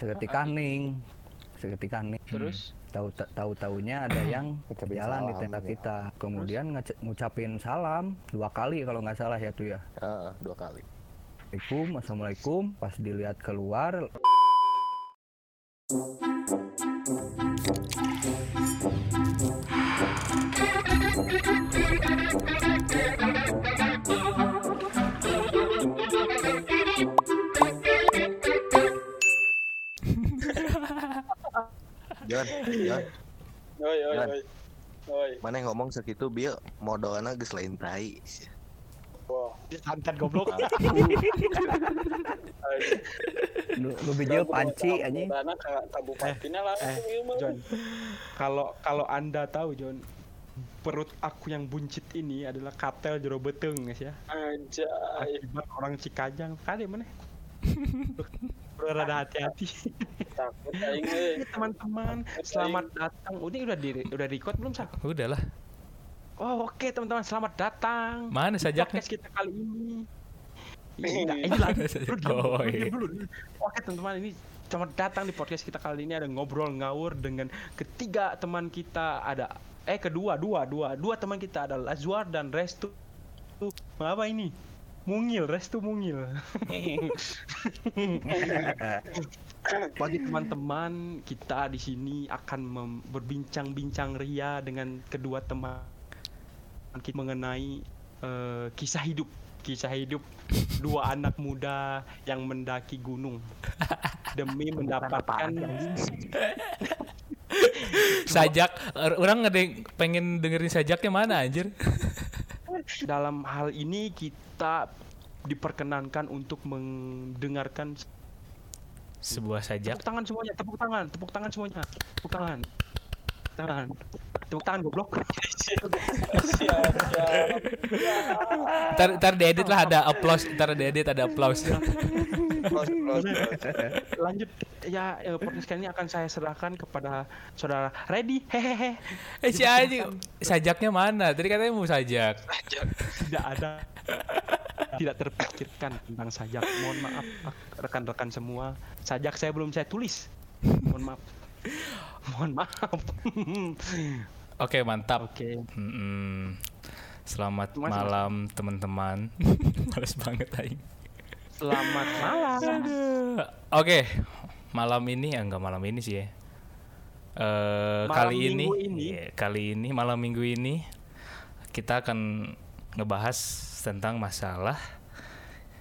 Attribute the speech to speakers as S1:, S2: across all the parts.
S1: seketika ning. Seketika ning.
S2: Terus?
S1: Tahu tahu taunya ada yang jalan di tenda
S3: ya.
S1: kita. Kemudian ngece- ngucapin salam dua kali kalau nggak salah ya tuh ya?
S3: Ah, dua kali.
S1: Assalamualaikum Assalamualaikum. Pas dilihat keluar
S3: mana yang ngomong segitu bieu modalna geus lain tai.
S4: Wah.
S2: santet goblok.
S1: lu, lu bijil panci anjing
S4: ka kabupatennya
S2: eh,
S4: ieu mah.
S2: John. Kalau kalau Anda tahu John, perut aku yang buncit ini adalah katel jero beteng guys ya.
S4: Anjay.
S2: Akibat orang Cikajang. Kali mana? Perlu rada hati-hati.
S4: Takut aing euy.
S2: Teman-teman, selamat datang. Udah udah di udah record belum sah?
S5: Udah lah.
S2: Oh, oke teman-teman, selamat datang.
S5: Mana sajaknya?
S2: Podcast kita kali ini. Iya, ini lah. Diam
S5: Oh, iya.
S2: Oke teman-teman, ini selamat datang di podcast kita kali ini ada ngobrol ngawur dengan ketiga teman kita ada eh kedua dua dua dua teman kita ada Lazwar dan Restu. Apa ini? Mungil, Restu Mungil. Bagi teman-teman, kita di sini akan berbincang-bincang ria dengan kedua teman kita mengenai eh, kisah hidup, kisah hidup dua anak muda yang mendaki gunung demi mendapatkan
S5: Sajak, orang yang pengen dengerin sajaknya mana anjir?
S2: Dalam hal ini kita diperkenankan untuk mendengarkan
S5: Sebuah sajak.
S2: tepuk tangan semuanya, tepuk tangan, tepuk tangan semuanya, tepuk tangan, tangan, tepuk tangan goblok.
S5: Ntar, ntar diedit lah ada applause, ntar diedit ada applause.
S2: Lanjut ya eh, podcast kali ini akan saya serahkan kepada saudara Ready. Hehehe.
S5: Eh si anjing, sajaknya mana? Tadi katanya mau sajak.
S2: Tidak ada tidak terpikirkan tentang sajak. Mohon maaf rekan-rekan semua. Sajak saya belum saya tulis. Mohon maaf. Mohon maaf.
S5: Oke mantap.
S2: Oke.
S5: Mm-mm. Selamat
S2: Mas-
S5: malam teman-teman. Males banget aing.
S2: Selamat malam.
S5: Oke, malam ini ya enggak malam ini sih ya. Eh
S2: Malam
S5: kali ini,
S2: ini.
S5: iya, kali ini malam minggu ini kita akan ngebahas tentang masalah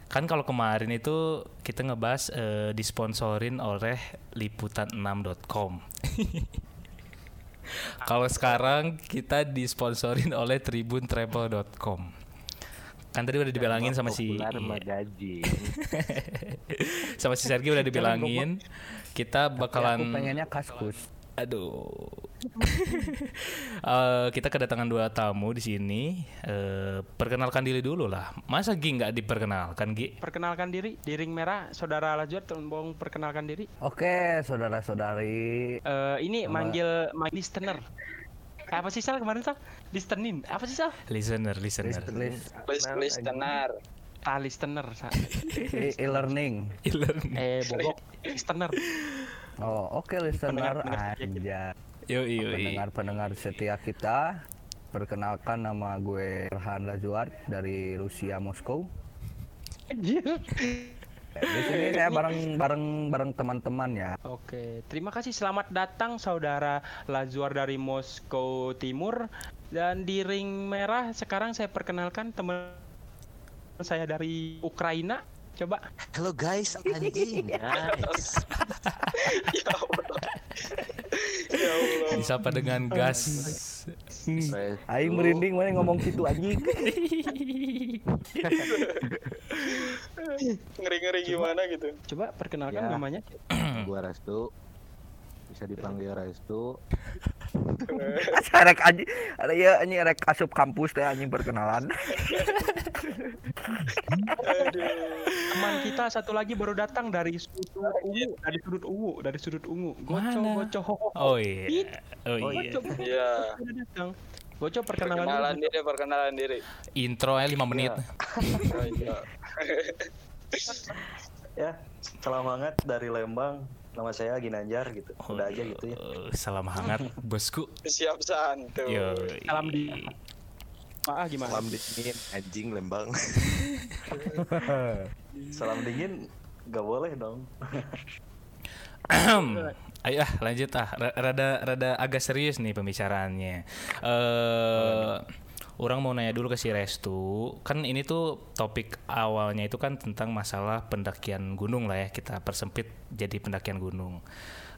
S5: kan kalau kemarin itu kita ngebahas eh, disponsorin oleh liputan6.com. kalau sekarang kita disponsorin oleh tribuntravel.com. Kan tadi udah dibilangin sama si iya. Sama si Sergi udah dibilangin. kita
S1: aku
S5: bakalan
S1: pengennya kaskus
S5: aduh Eh, kita kedatangan dua tamu di sini Eh, perkenalkan diri dulu lah masa Gi nggak diperkenalkan Gi
S2: Perkenalkan diri di ring merah, saudara Lajuar tolong perkenalkan diri.
S1: oke saudara-saudari
S2: Eh ini
S1: Nama-
S2: manggil manggil listener. Apa sih Sal kemarin Sal? Listenin. Apa sih Sal?
S5: listener listener
S1: list
S4: Please, please, tenar.
S2: Ah, listener.
S1: E-learning
S5: E-learning.
S2: Eh, bobok. Listener.
S1: Oh oke listener
S2: Pendengar- pendengar
S1: aja
S5: yo yo
S1: pendengar-pendengar setia kita perkenalkan nama gue Erhan Lazuar dari Rusia Moskow
S2: Anjir.
S1: di sini saya bareng bareng bareng teman-teman ya
S2: Oke, terima kasih. Selamat datang saudara Lazuar dari Moskow Timur dan di ring merah sekarang saya perkenalkan teman saya dari Ukraina. Coba.
S3: Halo guys, anjing guys.
S4: Ya Allah. Ya Allah.
S5: disapa dengan gas
S3: Guys,
S1: Aing merinding mana ngomong situ anjing
S4: Ngeri-ngeri gimana gitu.
S2: Coba perkenalkan
S3: Ya.
S2: namanya.
S3: Gua Restu. Bisa dipanggil Restu.
S1: rek anjing ada ya anjing rek asup kampus teh anjing perkenalan
S4: Aduh.
S2: Teman kita satu lagi baru datang dari sudut ungu, dari sudut ungu, dari sudut ungu. Goco,
S5: Mana?
S2: goco, ho, ho, ho.
S5: oh iya oh iya
S4: Iya.
S2: datang. Goco perkenalan,
S4: Perkenalan
S2: dulu.
S4: diri, perkenalan diri.
S5: intro aja 5 menit
S4: Oh, iya.
S6: ya salam hangat dari Lembang nama saya Ginanjar gitu udah aja gitu ya
S5: Eh, Salam hangat bosku.
S4: Siap santuy.
S5: Yo.
S2: Salam di Ah gimana?
S3: Salam dingin anjing Lembang.
S6: salam dingin nggak boleh dong
S5: Ayo ah, lanjut ah. Ra- Rada rada agak serius nih pembicaraannya. Eh orang mau nanya dulu ke si Restu. Kan ini tuh topik awalnya itu kan tentang masalah pendakian gunung lah ya. Kita persempit jadi pendakian gunung.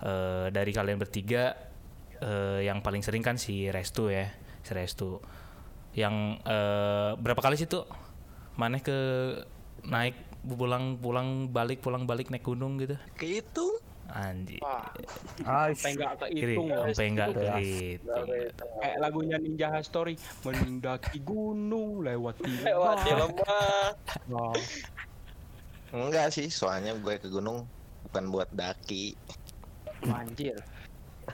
S5: Eh dari kalian bertiga eh yang paling sering kan si Restu ya, si Restu. Yang eh berapa kali sih tuh? Maneh ke naik pulang pulang balik pulang balik naik gunung gitu
S3: Kehitung.
S5: Anjir
S1: Ah,
S2: sampai nggak kehitung.
S5: sampai enggak
S1: Itu
S5: kehitung
S2: Kayak lagunya Ninja Story, mendaki gunung lewati
S4: Lewat lembah.
S2: Wah,
S3: Enggak sih, soalnya gue ke gunung bukan buat daki.
S2: anjir.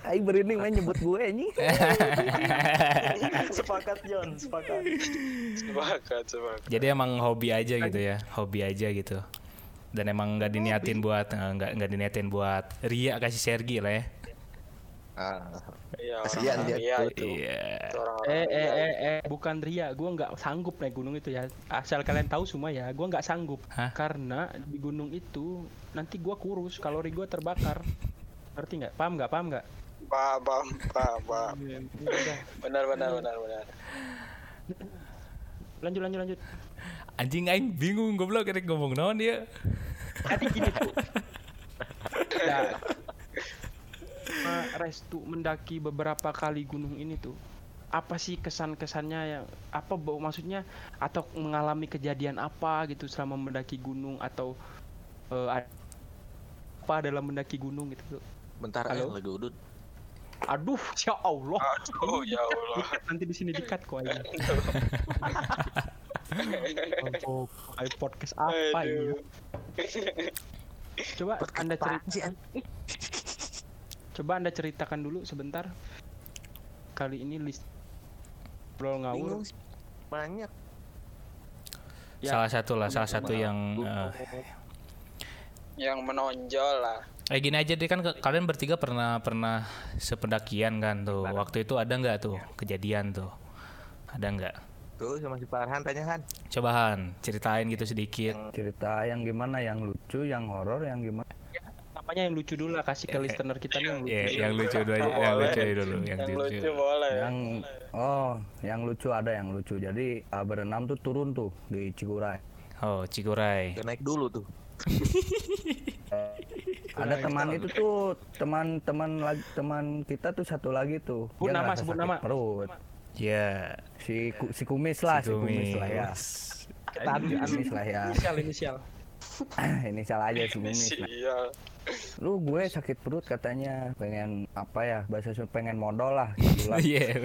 S1: Aing berinding main nyebut gue nih.
S6: sepakat John sepakat
S4: Sepakat, sepakat.
S5: jadi emang hobi aja gitu ya hobi aja gitu dan emang nggak diniatin buat eh, nggak nggak diniatin buat ria kasih Sergi lah ya
S3: Ah,
S4: Iya,
S3: Kasihan dia
S4: Ria itu.
S5: iya
S2: Eh, eh, eh, eh, bukan Ria, gua nggak sanggup naik gunung itu ya. Asal kalian tahu semua ya, gua nggak sanggup.
S5: Hah?
S2: Karena di gunung itu nanti gua kurus, kalori gua terbakar. Ngerti nggak? Paham nggak? Paham nggak?
S4: Paham, paham, paham, paham.
S2: Iya, udah.
S4: Benar, benar, benar, benar.
S2: Lanjut, lanjut, lanjut.
S5: Anjing aing bingung goblok kira ngomong naon dia
S2: Jadi gini tuh. Sama Restu mendaki beberapa kali gunung ini tuh apa sih kesan-kesannya yang apa bau maksudnya atau mengalami kejadian apa gitu selama mendaki gunung atau eh, ad- apa dalam mendaki gunung gitu tuh.
S3: bentar
S2: Halo?
S3: eh lagi udut.
S2: Aduh, ya Allah.
S4: Aduh, ya Allah.
S2: Nanti di sini dikat kok aja. Oh, kayak podcast apa ini?
S4: Aduh.
S2: Coba Anda cerita? Coba Anda ceritakan dulu sebentar. Kali ini list Bro ngawur.
S3: Bingung. Banyak.
S2: Ya,
S5: salah satu lah salah satu yang eh,
S4: Yang menonjol lah.
S5: eh gini aja deh kan ke- kalian bertiga pernah pernah sependakian kan tuh waktu itu ada nggak tuh kejadian tuh ada nggak
S3: Tuh sama si Farhan tanya Han.
S5: cobahan ceritain gitu sedikit
S1: Cerita yang gimana, yang lucu, yang horor, yang gimana?
S2: namanya yang lucu dulu lah kasih ke listener kita nih yang lucu.
S5: ya yang lucu dulu aja yang lucu dulu yang
S4: Yang
S5: lucu
S4: lucu boleh.
S1: Yang oh, yang lucu ada yang lucu. Jadi ah, berenam tuh turun tuh di Ciguray.
S5: oh
S3: Udah naik dulu tuh.
S1: Ada teman itu tuh teman-teman lagi teman kita tuh satu lagi tuh.
S2: Sebut nama, sebut nama.
S1: Perut.
S5: Ya
S1: Si ku- si kumis lah, si kumis lah ya.
S2: Tadi
S1: Kumis lah ya.
S2: inisial inisial.
S1: Inisial aja si kumis. Nah,
S4: Sial.
S1: lu gue sakit perut katanya pengen apa ya bahasa Sunda pengen modal lah gitu lah.
S5: Iya,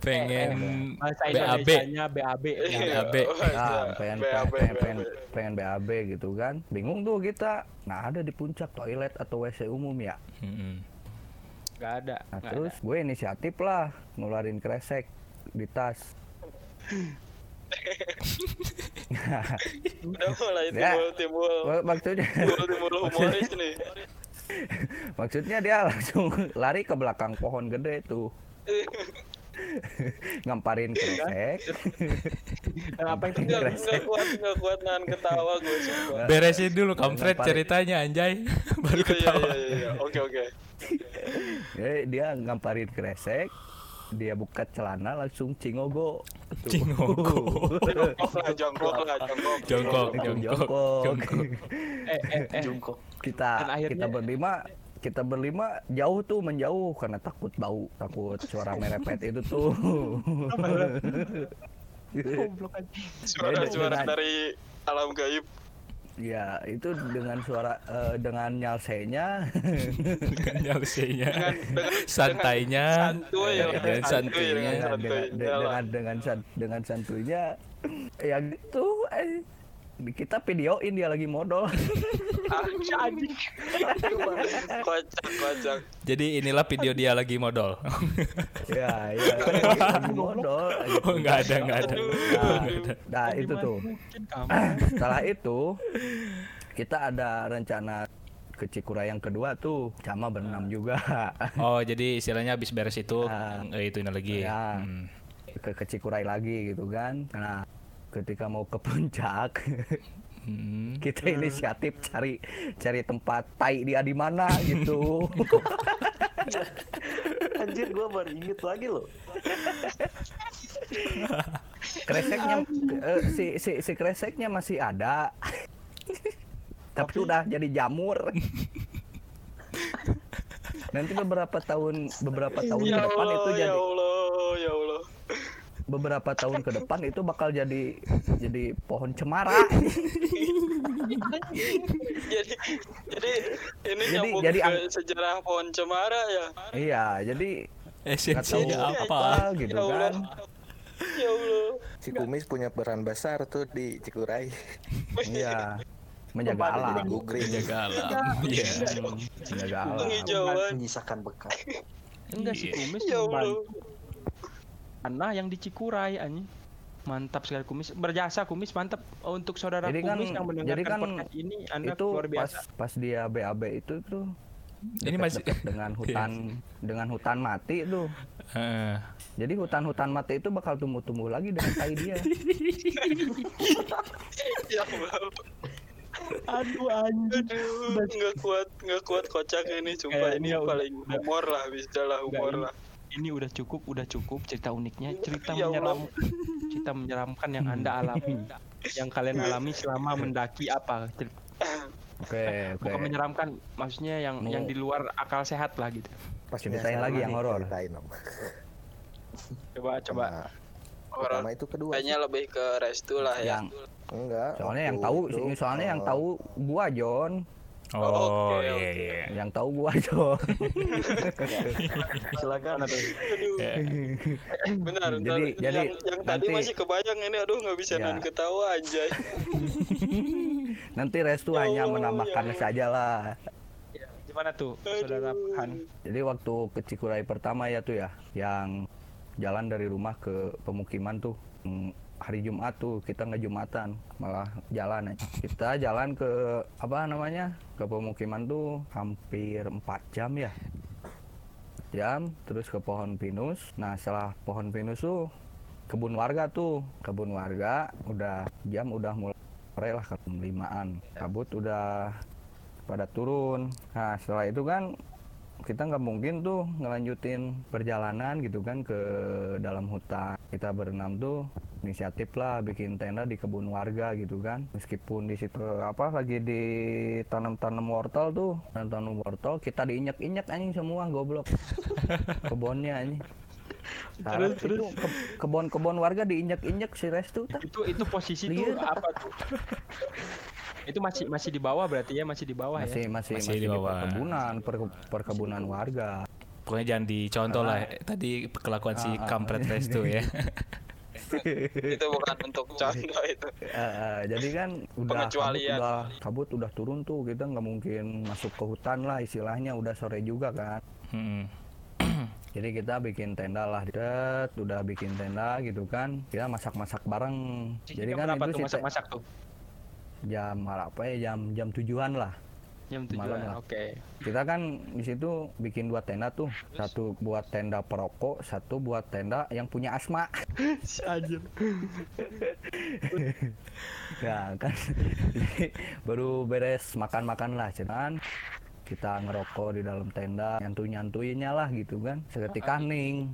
S5: pengen
S2: Bahasa
S5: BAB.
S2: Indonesianya BAB.
S4: Iya,
S5: BAB.
S1: Nah, pengen,
S4: BAB,
S1: pengen, pengen,
S4: BAB.
S1: pengen BAB gitu kan bingung tuh kita nah ada di puncak toilet atau WC umum ya
S5: Mm-mm.
S2: Gak ada.
S1: nah
S2: nggak
S1: terus gue inisiatif lah ngeluarin kresek di tas
S4: Udah mulai
S1: Ya.
S4: timbul, timbul.
S1: Maksudnya
S4: Timbul, timbul humoris nih.
S1: maksudnya dia langsung lari ke belakang pohon gede tuh ngamparin kresek
S2: ada. Apa yang terjadi?
S4: nggak kuat, nggak kuat nahan ketawa gue sumpah.
S5: beresin dulu kampret ceritanya anjay baru
S4: Iya, iya,
S5: ketawa
S4: iya, iya. Oke, oke.
S1: Eh, dia ngamparin kresek dia buka celana langsung cingogo.
S5: Cingogo.
S4: Jongkok lah, jongkok lah, jongkok.
S5: jongkok jongkok jongkok
S2: Eh, eh, eh.
S6: jungkok
S1: kita
S2: akhirnya-
S1: kita berlima kita berlima jauh tuh menjauh karena takut bau takut suara merepet itu tuh.
S4: Suara-suara dari alam gaib.
S1: Ya itu dengan suara eh, dengan nyalsenya.
S5: Dengan
S4: dengan
S5: santainya.
S4: santuy
S5: ya, dengan santuinya.
S4: dengan
S1: dengan dengan, dengan santuinya. Ya gitu eh kita videoin dia lagi modal
S2: Anjing.
S4: Kocak, kocak.
S5: jadi inilah video dia lagi modal
S1: ya ya lagi modal gitu.
S5: oh nggak ada nggak ada
S1: Nah, nah itu tuh
S2: Mungkin kamu.
S1: setelah itu kita ada rencana ke Cikuray yang kedua tuh sama berenam juga
S5: Oh, jadi istilahnya habis beres itu
S1: Ah.
S5: eh, itu ini lagi.
S1: Ya.
S5: Hmm.
S1: ke ke Cikuray lagi gitu kan nah ketika mau ke puncak
S5: Hmm.
S1: kita inisiatif cari cari tempat tai dia di mana gitu
S6: Anjir gua baru inget lagi loh.
S1: kreseknya eh, si si si kreseknya masih ada tapi udah jadi jamur nanti beberapa tahun beberapa tahun ke
S4: Ya
S1: depan itu
S4: ya
S1: jadi
S4: ya Allah.
S1: Beberapa tahun ke depan itu bakal jadi jadi pohon cemara
S4: Jadi, jadi ini
S1: Jadi-
S4: nyambung
S1: jadi
S4: ke sejarah pohon cemara ya.
S1: iya jadi nggak tahu
S5: Esensinya apa?
S1: gitu
S4: Ya
S1: kan
S4: Ya Allah.
S3: Si Kumis punya peran besar tuh di Cikuray.
S1: iya menjaga
S6: Tempatnya
S1: alam
S3: Jadi gugring.
S5: Jaga alam. Iya.
S1: menjaga alam.
S6: Menyisakan bekas.
S2: Enggak si
S5: Iya.
S2: kumis
S4: Ya Allah.
S2: membantu Ana yang di Cikuray anjing. Mantap sekali kumis. Berjasa kumis mantap untuk saudara
S1: Jadi kan-
S2: kumis yang mendengarkan
S1: jadi kan
S2: podcast ini Anda
S1: itu
S2: luar
S1: pas
S2: biasa.
S1: pas dia BAB itu tuh
S5: Ini masih
S1: dengan hutan dengan hutan mati tuh
S5: Heeh.
S1: jadi hutan-hutan mati itu bakal tumbuh-tumbuh lagi dengan tai dia
S4: Ya.
S2: Aduh anjing.
S4: Aduh, nggak kuat, nggak kuat kocak ini. Sumpah
S2: Kayaknya
S4: ini paling
S2: udah-
S4: humor lah, bisa lah humor lah.
S2: Ini udah cukup, udah cukup cerita uniknya, cerita
S4: Ya Allah.
S2: menyeramkan, cerita menyeramkan yang Anda alami, yang kalian alami selama mendaki apa? Cer-
S1: oke oke
S2: Bukan menyeramkan, maksudnya yang yang di luar akal sehat lah gitu.
S3: Pas
S1: Ceritain lagi yang horor.
S2: Coba coba.
S3: Sama
S4: Horor.
S3: Itu kedua.
S4: Kayaknya lebih ke restu lah ya.
S1: yang
S3: Enggak.
S1: soalnya yang tahu
S3: itu,
S1: soalnya yang
S3: eh,
S1: tahu gua John
S5: Oh,
S4: Oke,
S5: iya
S4: oke.
S5: iya.
S1: yang tahu gua John
S6: Silakan.
S4: Aduh, benar.
S1: Jadi-
S4: ntar
S1: jadi
S4: yang, yang tadi
S1: nanti-
S4: masih kebayang ini, aduh nggak bisa
S1: Ya.
S4: non ketawa aja.
S1: nanti restu
S4: Ya
S1: hanya
S4: Allah,
S1: menambahkan
S4: ya
S1: saja lah
S2: Gimana tuh, saudara Han?
S1: jadi waktu ke Cikuray pertama ya tuh ya yang jalan dari rumah ke pemukiman tuh mm, hari Jumat tuh kita nggak Jumatan malah jalan aja. kita jalan ke apa namanya ke pemukiman tuh hampir 4 jam ya. Jam terus ke pohon pinus. Nah setelah pohon pinus tuh kebun warga tuh kebun warga udah jam udah mulai lah ke limaan. Kabut udah pada turun. Nah setelah itu kan kita nggak mungkin tuh ngelanjutin perjalanan gitu kan ke dalam hutan. Kita berenam tuh inisiatif lah bikin tenda di kebun warga gitu kan. Meskipun di situ apa lagi ditanam-tanam wortel tuh tanam wortel kita diinjek-injek anjing semua goblok. Kebunnya anjing. Sekarang itu ke- kebun-kebun warga diinjek-injek si Restu tah.
S2: Itu itu posisi tuh apa tuh? itu masih masih di bawah berarti ya masih di bawah
S1: masih
S2: ya.
S1: masih
S5: Masih
S1: masih,
S5: di
S1: di,
S5: bawah.
S1: perkebunan perke- perkebunan warga
S5: Pokoknya jangan dicontoh lah tadi kelakuan si
S1: Ah, ah.
S5: kampret restu ya.
S4: itu bukan untuk contoh itu.
S1: Eh, jadi kan udah kabut udah kabut udah turun tuh kita nggak mungkin masuk ke hutan lah istilahnya udah sore juga kan
S5: Hmm.
S1: jadi kita bikin tenda lah udah bikin tenda gitu kan kita masak-masak bareng jadi
S2: Jam
S1: kan itu
S2: masak-masak tuh?
S1: Jam apa ya jam jam tujuan lah
S2: Jam tujuan.
S1: lah.
S2: Oke.
S1: kita kan di situ bikin dua tenda tuh satu buat tenda perokok satu buat tenda yang punya asma
S2: Anjir.
S1: ya kan baru beres makan-makan lah cuman kita ngerokok di dalam tenda nyantu nyantuinya lah gitu kan seketika ning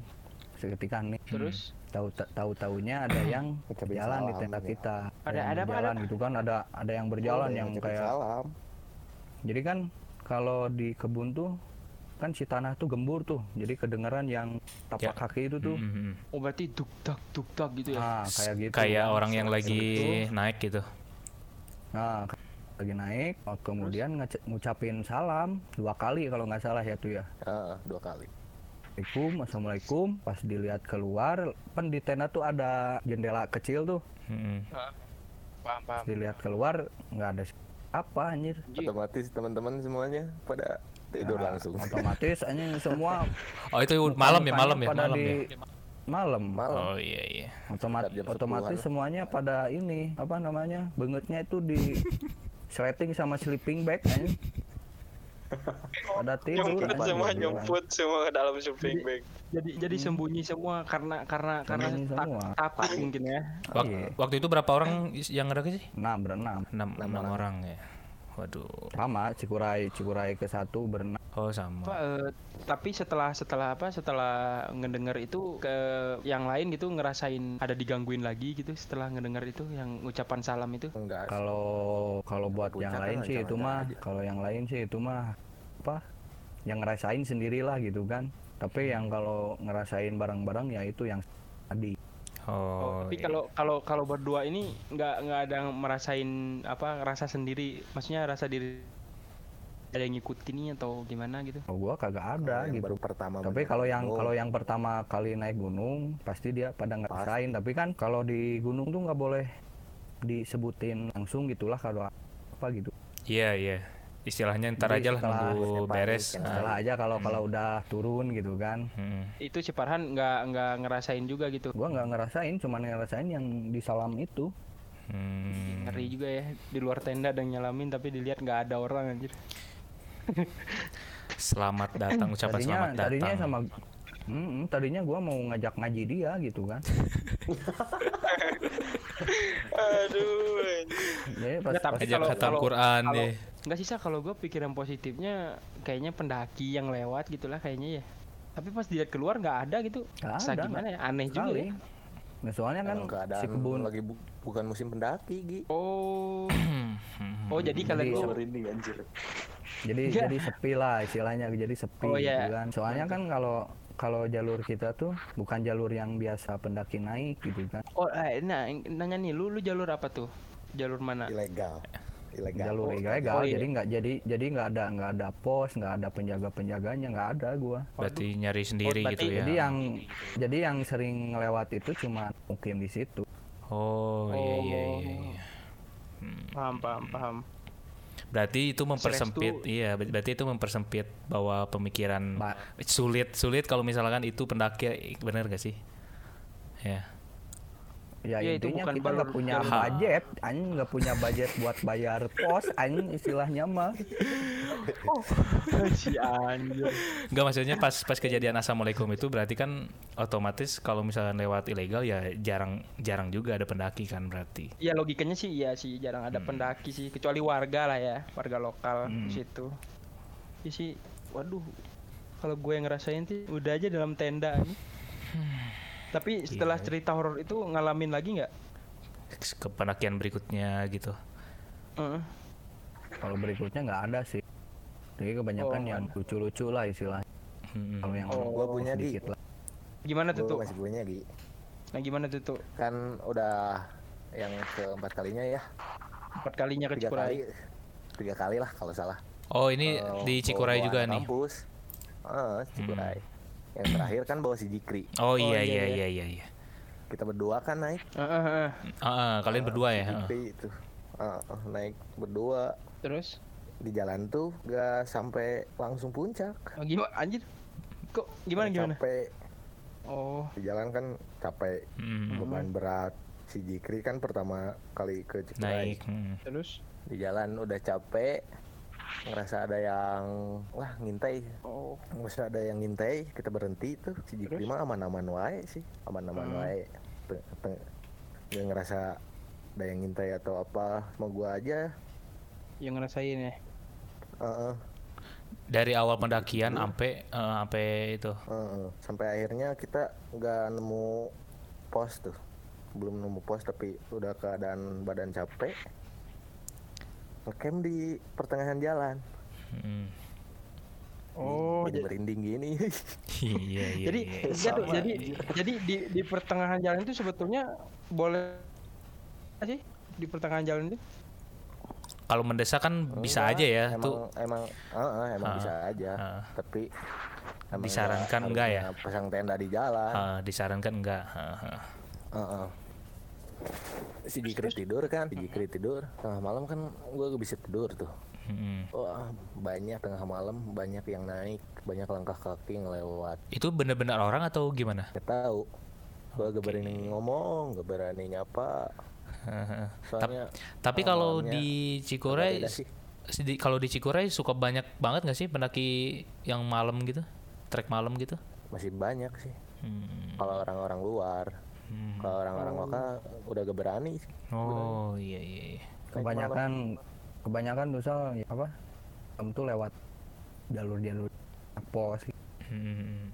S1: seketika ning
S2: Terus?
S1: Tahu tahu tahunya ada yang
S3: Ucapin
S1: jalan di tenda
S3: ya.
S1: kita
S2: Ada-
S1: yang
S2: ada apa,
S1: jalan
S2: ada
S1: gitu kan ada ada yang berjalan
S3: Boleh,
S1: yang kayak
S3: salam.
S1: jadi kan kalau di kebun tuh kan si tanah tuh gembur tuh jadi kedengeran yang tapak
S5: Ya.
S1: kaki itu tuh
S5: Mhm.
S2: Oh berarti duk tak duk tak gitu ya.
S1: nah kayak gitu
S5: Kayak
S1: kan.
S5: orang yang lagi
S1: Gitu.
S5: naik gitu.
S1: Nah, lagi naik, oh, kemudian ngucapin salam dua kali kalau nggak salah ya tuh ya.
S3: Ah, dua kali.
S1: Assalamualaikum, assalamualaikum. Pas dilihat keluar, kan di tenda tuh ada jendela kecil tuh.
S5: Mhm.
S2: Paham paham.
S1: Pas dilihat keluar nggak ada apa anjir.
S3: Otomatis teman-teman semuanya pada tidur
S1: Nah,
S3: langsung.
S1: Otomatis anjing semua
S5: Oh itu malam ya malam ya malam
S1: di
S5: ya.
S1: malam.
S3: Malam.
S5: Oh iya iya.
S1: Otomat- otomatis
S3: 10-an.
S1: semuanya pada ini apa namanya bengetnya itu di sleting sama sleeping bag anjing. Pada tidur
S4: Nyumput
S1: anjing,
S4: semua,
S1: gila.
S4: nyumput semua ke dalam shopping bag.
S2: Jadi jadi sembunyi semua karena karena karena takut mungkin ya.
S5: Wak-
S1: Iya.
S5: Waktu itu berapa orang yang ngedak sih?
S1: enam berenam
S5: Enam, enam orang ya. Waduh.
S1: sama Cikurai Cikurai ke satu berenam
S5: Oh sama.
S2: Apa, eh, tapi setelah setelah apa setelah ngedenger itu ke yang lain gitu ngerasain ada digangguin lagi gitu setelah ngedenger itu yang ucapan salam itu
S3: Enggak.
S1: kalau kalau buat
S3: Puncak
S1: yang lain sih itu mah kalau yang lain sih itu mah apa yang ngerasain sendirilah gitu kan tapi yang kalau ngerasain barang-barang ya itu yang tadi
S5: Oh.
S2: tapi
S5: iya.
S2: kalau kalau kalau berdua ini nggak nggak ada yang merasain apa rasa sendiri maksudnya rasa diri ada yang ngikutin atau gimana gitu?
S1: Kalau gua kagak ada
S3: yang
S1: gitu.
S3: baru pertama
S1: tapi kalau yang kalau yang pertama kali naik gunung pasti dia pada ngerasain tapi kan kalau di gunung tuh nggak boleh disebutin langsung gitulah kalau apa gitu.
S5: Iya iya. Istilahnya ntar
S1: Jadi
S5: aja lah
S1: setelah-
S5: nunggu
S3: setelah
S5: beres. Nah,
S1: setelah aja kalau kalau udah turun gitu kan.
S5: Hmm.
S2: itu si Farhan nggak nggak ngerasain juga gitu?
S1: Gua nggak ngerasain cuman ngerasain yang di salam itu.
S5: Hmm.
S2: ngeri juga ya di luar tenda dan nyalamin tapi dilihat nggak ada orang anjir
S5: Selamat datang ucapan
S1: tadinya
S5: selamat datang.
S1: tadinya sama Mm, tadinya gua mau ngajak ngaji dia gitu kan
S4: Aduh.
S1: jadi pas,
S2: Nggak, tapi
S1: pas-
S5: Ajak
S2: kalau-
S5: khatam
S2: kalau-
S5: Quran
S2: kalau-
S5: deh.
S2: nggak sisa kalau gue pikiran positifnya kayaknya pendaki yang lewat gitulah kayaknya ya tapi pas dilihat keluar nggak ada gitu
S1: Nggak
S2: Sa
S1: ada,
S2: gimana ya aneh juga
S1: sekali.
S2: ya
S1: Nah, soalnya kan si kebun
S3: lagi bu- bukan musim pendaki Gi
S2: oh oh jadi kalian tuh
S6: Merinding anjir.
S1: Jadi
S2: Nggak.
S1: jadi sepi lah istilahnya jadi sepi
S2: Oh,
S1: gitu
S2: iya.
S1: kan soalnya kan kalau kalau jalur kita tuh bukan jalur yang biasa pendaki naik gitu kan
S2: oh eh, nah nanya nih lu lu jalur apa tuh jalur mana
S3: ilegal ilegal
S1: jalur
S2: Oh,
S1: ilegal
S2: oh, iya.
S1: jadi nggak jadi jadi nggak ada nggak ada pos nggak ada penjaga penjaganya nggak ada gua
S5: Berarti nyari sendiri
S2: berarti-
S5: gitu ya.
S1: jadi yang jadi yang sering ngelewat itu cuma mukim di situ
S5: Oh iya iya
S2: Oh.
S5: iya. iya.
S2: paham paham paham
S5: Berarti itu mempersempit,
S2: tuh-
S5: iya. ber- Berarti itu mempersempit bahwa pemikiran
S1: Ba-
S5: sulit, sulit kalau misalkan itu pendaki, bener gak sih? Ya.
S1: Ya
S2: Ya, itu
S1: intinya
S2: bukan
S1: kita nggak punya
S5: jalur-
S1: budget anjing nggak punya budget buat bayar pos anjing istilahnya mah.
S2: Si anjir
S5: Enggak maksudnya pas pas kejadian assalamualaikum itu berarti kan otomatis kalau misalkan lewat ilegal ya jarang jarang juga ada pendaki kan berarti.
S2: ya logikanya sih iya sih jarang ada pendaki sih kecuali warga lah ya warga lokal di situ. Ya sih waduh. Kalau gue yang ngerasain sih udah aja dalam tenda nih tapi setelah cerita horor itu ngalamin lagi nggak?
S5: Ke pendakian berikutnya gitu.
S2: Heeh.
S1: kalau berikutnya nggak ada sih. Jadi kebanyakan
S2: Oh,
S1: yang lucu-lucu lah istilahnya.
S5: Hmm.
S1: kalau yang
S2: Oh,
S3: gua punya, Di.
S1: lah.
S2: Gimana tuh tuh
S3: masih punya Gi
S2: nah gimana tuh tuh
S3: kan udah yang keempat kalinya ya.
S2: Empat kalinya ke
S3: tiga kali.
S2: Cikuray.
S3: Tiga kali lah kalau salah.
S5: Oh ini
S3: Eh,
S5: di
S3: bawa
S5: juga nih.
S3: kampus. Ah, Cikuray yang terakhir kan bawa si Jikri
S5: Oh iya
S2: iya,
S5: iya
S2: iya.
S5: iya iya. iya.
S3: kita berdua kan naik
S2: Heeh, heeh.
S5: Ah, ah, kalian berdua ya.
S3: si. Jikri itu Ah, ah, naik berdua
S2: terus
S3: di jalan tuh gak sampai langsung puncak
S2: oh, gimana anjir kok gimana gimana
S3: capek
S2: oh
S3: di jalan kan capek
S5: Hmm.
S3: beban berat si Jikri kan pertama kali ke Cikuray
S5: Naik. hmm.
S2: terus
S3: di jalan udah capek ngerasa ada yang wah ngintai.
S2: Oh.
S3: Ngerasa ada yang ngintai kita berhenti tuh. Si Jikri mah aman-aman wae sih. Aman-aman
S2: Hmm.
S3: wae. Nggak ngerasa ada yang ngintai atau apa mau gua aja.
S2: Yang ngerasain ya?
S3: Heeh,
S5: Dari awal pendakian sampai eh, sampai itu.
S3: heeh. sampai akhirnya kita nggak nemu pos tuh. Belum nemu pos tapi udah keadaan badan capek ngecamp di pertengahan jalan
S5: Hmm.
S2: oh
S3: jadi
S2: jadi
S3: merinding gini
S5: Iya iya.
S2: jadi
S5: iya.
S2: tuh, jadi jadi di di pertengahan jalan itu sebetulnya boleh sih di pertengahan jalan itu
S5: Kalau mendesak kan bisa
S3: Enggak,
S5: aja ya
S3: emang,
S5: tuh.
S3: emang heeh, emang
S5: Ah,
S3: bisa aja
S5: ah.
S3: tapi emang
S5: Disarankan
S3: nggak
S5: enggak ya?
S3: pasang tenda di jalan
S5: Ah, disarankan enggak. Ah, ah.
S3: Heeh. Si Jikri tidur kan? Si Jikri tidur. Tengah malam kan gue bisa tidur tuh.
S5: Hmm.
S3: wah banyak tengah malam banyak yang naik banyak langkah kaki ngelewat.
S5: Itu bener-bener orang atau gimana?
S3: gak tahu. Gue gak berani ngomong gak berani nyapa. Soalnya
S5: Tapi
S3: ah,
S5: kalau di Cikuray kalau di Cikuray suka banyak banget nggak sih pendaki yang malam gitu? Trek malam gitu?
S3: Masih banyak sih.
S5: Hmm.
S3: Kalau orang-orang luar,
S5: Hmm.
S3: kalau orang-orang lokal udah gak berani sih.
S5: oh iya iya, iya.
S1: kebanyakan kebanyakan tuh soal ya apa tuh lewat jalur-jalur pos.
S5: Hmm.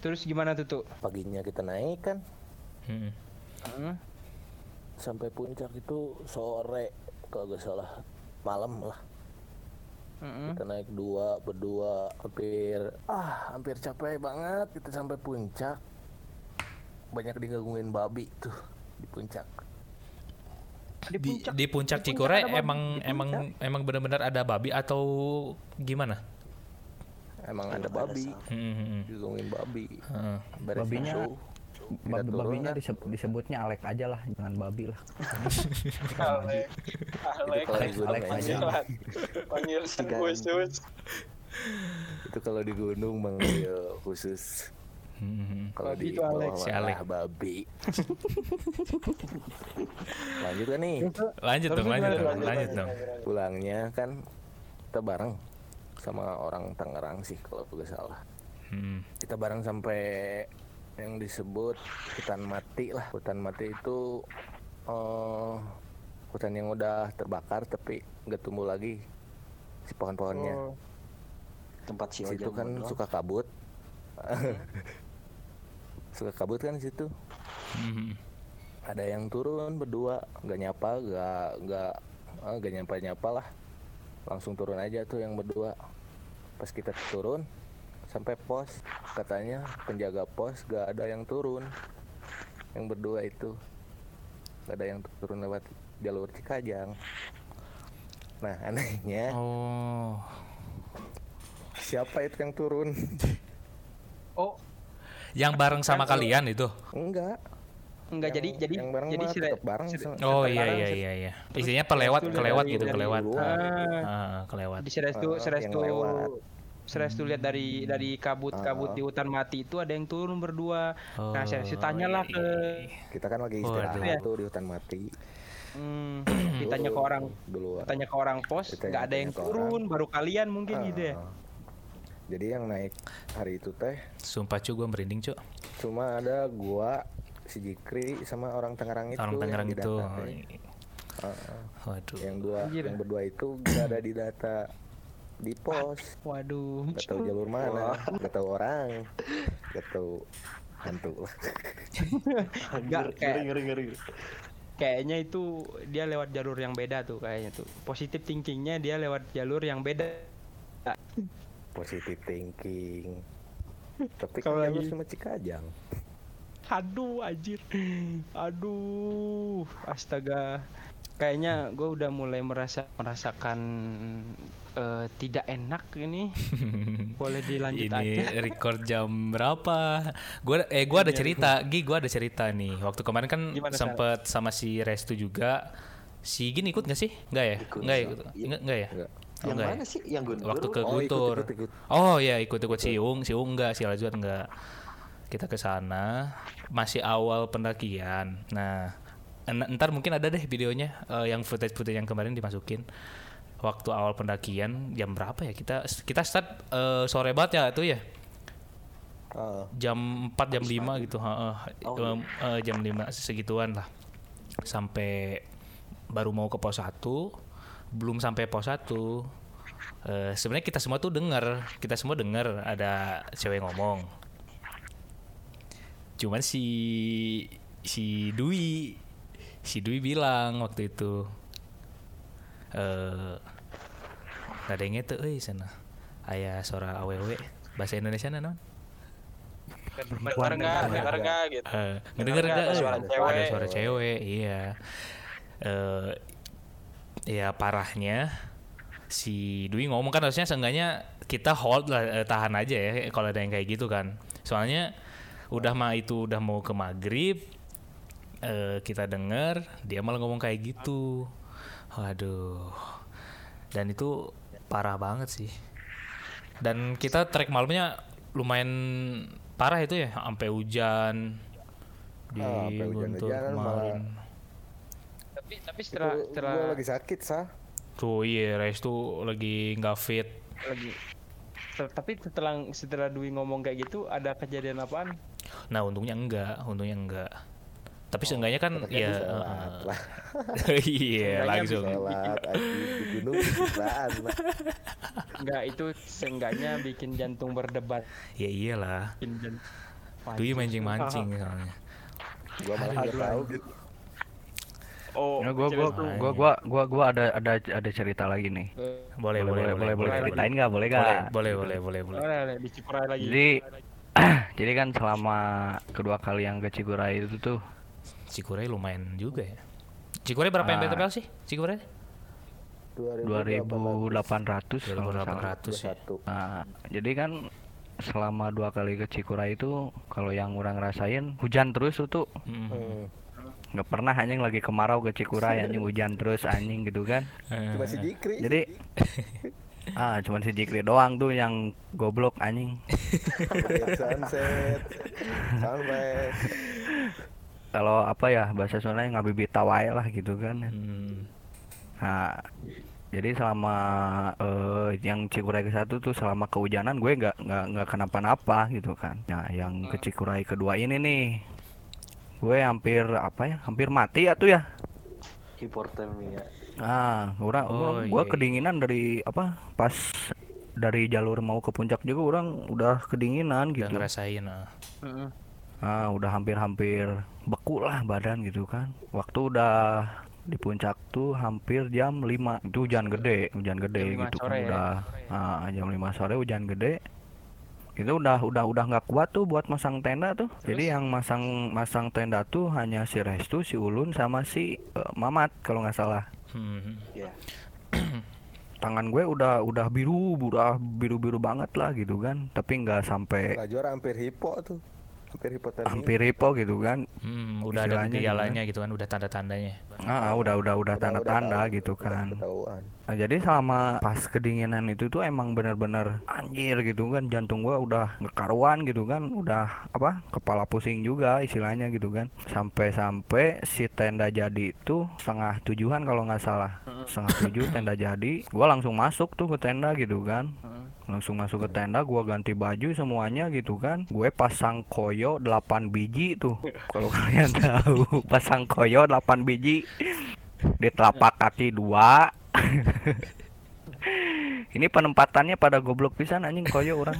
S2: Terus gimana tuh tuh?
S3: Paginya kita naik kan
S5: Hmm.
S2: Hmm?
S3: sampai puncak itu sore kalau gak salah malam lah.
S2: Mm-mm.
S3: Kita naik dua berdua hampir ah hampir capek banget kita sampai puncak. Banyak digangguin babi tuh di puncak.
S2: Di
S5: Di,
S2: puncak.
S5: di puncak
S2: babi,
S5: emang emang
S2: puncak.
S5: emang benar-benar ada babi atau gimana?
S3: Emang ada babi.
S5: Hmm, hmm, hmm.
S3: digangguin babi.
S5: Heeh.
S1: Babinya-
S3: show,
S1: Bab- babinya disebut, disebutnya Alek aja lah jangan babi lah
S4: Alek, Alek,
S3: kalau di
S1: Alex,
S3: gunung
S1: Alex
S3: emang
S1: aja.
S4: panggilan khusus.
S3: itu kalau di gunung manggil khusus.
S5: Hmm, hmm, hmm.
S3: Kalau di
S2: itu Alex.
S5: Si Alex.
S3: babi. Lanjut kan nih.
S5: Lanjut dong, lanjut dong,
S2: lanjut,
S5: lanjut dong.
S3: Pulangnya kan kita bareng sama orang Tangerang sih kalau gak salah.
S5: Hmm.
S3: Kita bareng sampai yang disebut hutan mati lah. Hutan mati itu eh hutan yang udah terbakar tapi nggak tumbuh lagi si pohon-pohonnya.
S2: Oh,
S6: Tempat si
S3: situ
S6: Ojang
S3: kan
S6: doang.
S3: suka kabut. suka kabut kan di situ.
S5: Hmm, hmm.
S3: ada yang turun berdua nggak nyapa nggak nggak ah, nggak nyapa nyapa lah langsung turun aja tuh yang berdua pas kita turun sampai pos katanya penjaga pos nggak ada yang turun yang berdua itu nggak ada yang turun lewat jalur Cikajang nah anehnya
S5: Oh.
S3: siapa itu yang turun
S2: oh
S5: Yang bareng sama kalian itu?
S3: enggak
S2: enggak jadi
S3: Yang-
S2: jadi
S3: yang bareng
S2: jadi
S3: mah
S2: si
S3: tetap bareng
S5: Oh iya iya
S3: sih.
S5: iya iya. Isinya pelewat,
S2: Dari-
S5: kelewat
S2: dari-
S5: gitu,
S3: dari
S5: kelewat.
S2: Ah,
S5: Ah, kelewat.
S2: di Serestu
S3: Ah, yang
S2: Serestu
S3: lewat.
S2: Serestu lihat dari dari kabut-kabut
S3: Ah.
S2: di hutan mati itu ada yang turun berdua. Nah, saya
S5: Oh,
S2: tanyalah
S5: iya,
S2: ke
S5: iya.
S3: kita kan lagi istirahat tuh di hutan mati
S2: hmm, ditanya ke orang
S3: duluan.
S2: tanya ke orang pos nggak ada yang
S3: tanya
S2: turun baru kalian mungkin gitu ya.
S3: Jadi yang naik hari itu teh
S5: Sumpah cu gue merinding cu.
S3: cuma ada gua, si Jikri sama orang Tangerang itu.
S5: Orang
S3: yang
S5: Tangerang itu.
S3: ah.
S5: Waduh.
S3: Yang dua,
S2: Anjir.
S3: yang berdua itu gak ada di data di pos.
S2: Waduh.
S3: Gak tahu jalur mana, gak tahu orang, gak tahu hantu.
S2: Enggak
S6: Ngeri,
S2: kayak
S6: ngeri, ngeri, ngeri.
S2: kayaknya itu dia lewat jalur yang beda tuh kayaknya tuh. Positif thinkingnya dia lewat jalur yang beda.
S3: Positive thinking. Tapi
S2: Kalau
S3: kan jalur
S2: lagi-
S3: sama Cikajang.
S2: Aduh, anjir. Aduh, astaga. Kayaknya gue udah mulai merasa merasakan eh, tidak enak ini. Boleh dilanjut aja.
S5: Ini record jam berapa? Gua eh gua ada cerita, Gi gua ada cerita nih. Waktu kemarin kan sempet sama si Restu juga. Si Gin ikut gak sih? Enggak ya?
S6: Ikut,
S5: Enggak ya?
S6: Sal.
S5: Ikut. Enggak, enggak ya?
S3: Enggak.
S5: Oh,
S6: Yang
S5: enggak ya?
S6: mana sih? Yang Guntur?
S5: Waktu ke
S3: Oh, ikut,
S5: Guntur.
S3: ikut, ikut.
S5: Oh iya, ikut-ikut si Ung, si Ung enggak, si Lajuat enggak. Kita ke sana masih awal pendakian. Nah, en- ntar mungkin ada deh videonya eh, yang footage-footage yang kemarin dimasukin. Waktu awal pendakian jam berapa ya? Kita kita start eh, sore banget ya itu ya.
S3: Ah,
S5: Jam 4 jam 5 gitu, heeh.
S6: Oh,
S5: Em, eh, jam 5 segituan lah. Sampai baru mau ke pos 1, belum sampai pos 1 eh, sebenarnya kita semua tuh dengar kita semua dengar ada cewek ngomong cuman si si Dwi si Dwi bilang waktu itu eh nggak ada yang itu eh sana ayah suara awewe bahasa Indonesia non
S4: Dengar nggak? Dengar nggak gitu.
S5: Eh, ngedenger
S4: Dengar
S5: nggak
S4: ada
S5: eh?
S4: suara
S5: ada
S4: cewek.
S5: suara cewek iya eh ya parahnya si Dwi ngomong kan harusnya seenggaknya kita hold lah eh, tahan aja ya kalau ada yang kayak gitu kan. Soalnya udah mah itu udah mau ke maghrib eh, kita denger dia malah ngomong kayak gitu. Waduh. Dan itu parah banget sih. Dan kita trek malamnya lumayan parah itu ya sampai hujan di
S3: Ah,
S5: Guntur
S3: hujan-hujanan malah-
S5: kemarin
S2: Tapi tapi
S3: itu
S2: setelah setelah
S3: gua lagi sakit sah.
S5: Tuh iya, Reis tuh lagi nggak fit.
S2: lagi Ter- tapi setelah setelah Dwi ngomong kayak gitu ada kejadian apaan
S5: Nah untungnya enggak, untungnya enggak. Tapi seenggaknya kan ya
S3: lah.
S5: eh, iya langsung.
S3: Sholat di gunung.
S2: Enggak itu seenggaknya bikin jantung berdebat
S5: Ya iyalah.
S2: bikin
S5: Dwi mancing-mancing soalnya.
S3: Gua malah tahu.
S2: Oh
S1: Ya, gua, gua,
S2: tuh,
S1: gua, gua, gua, gua ada, ada, ada cerita lagi nih.
S2: eh,
S5: Boleh, boleh, boleh,
S1: boleh,
S2: boleh.
S1: ceritain nggak? Boleh
S5: Boleh,
S1: nggak?
S5: boleh, boleh, boleh, boleh.
S2: boleh, boleh, di Cipurai lagi
S1: Jadi, jadi kan selama kedua kali yang ke Cigurai itu tuh,
S5: Cikuray lumayan juga ya. Cikuray berapa
S1: Ah.
S5: MBTP sih? Cikuray?
S1: 2.800 kalau nggak salah.
S5: 2800 ya.
S1: Nah, jadi kan selama dua kali ke Cikuray itu, kalau yang orang rasain hujan terus tuh,
S5: Mm.
S3: Hmm.
S1: Nggak pernah anjing lagi kemarau ke Cikuray anjing hujan terus anjing gitu kan.
S3: Cuma si Jikri.
S1: Jadi ah cuman si Jikri doang tuh yang goblok anjing.
S3: Lihat sunset. Sunrise.
S1: Kalau apa ya bahasa Sundanya ngabibit tawai lah gitu kan.
S5: Hmm.
S1: Nah, jadi selama eh, yang Cikuray ke satu tuh selama kehujanan gue nggak nggak nggak kenapa-napa gitu kan. Nah, yang ke Cikuray kedua ini nih, gue hampir apa ya, hampir mati ya tuh ya.
S6: Hipotermia.
S1: Nah, orang,
S5: Oh,
S1: orang-
S5: iya,
S1: gua
S5: iya.
S1: kedinginan dari apa? Pas dari jalur mau ke puncak juga orang udah kedinginan
S5: Udah
S1: gitu.
S5: ngerasain. ah.
S2: Heeh.
S1: Ah, udah hampir-hampir beku lah badan gitu kan. Waktu udah di puncak tuh hampir jam 5 itu hujan gede hujan gede
S2: Jam
S1: gitu
S2: sore
S1: kan
S2: ya?
S1: udah ah, jam 5 sore hujan gede itu udah udah udah nggak kuat tuh buat masang tenda tuh jadi yang masang masang tenda tuh hanya si Restu si Ulun sama si eh, Mamat kalau nggak salah
S5: Hmm.
S6: Ya.
S1: tangan gue udah udah biru udah biru biru banget lah gitu kan tapi nggak sampai
S3: Lajur hampir hipo tuh. Hampir hipotermia.
S1: hampir hipo gitu kan.
S5: Hmm, udah ada gejalanya gitu kan, udah tanda-tandanya.
S1: ah udah udah udah
S3: Udah-
S1: tanda-tanda
S3: tahu,
S1: gitu
S3: udah
S1: kan.
S3: Ketahuan.
S1: Nah, jadi selama pas kedinginan itu tuh emang bener-bener anjir gitu kan jantung gua udah ngekaruan gitu kan udah apa kepala pusing juga istilahnya gitu kan. Sampai-sampai si tenda jadi itu setengah tujuan kalau nggak salah. Setengah tujuh tenda jadi gua langsung masuk tuh ke tenda gitu kan langsung masuk ke tenda gua ganti baju semuanya gitu kan. Gue pasang koyo 8 biji tuh. Kalau kalian tahu pasang koyo 8 biji. Di telapak kaki dua. Ini penempatannya pada goblok pisan anjing koyo orang.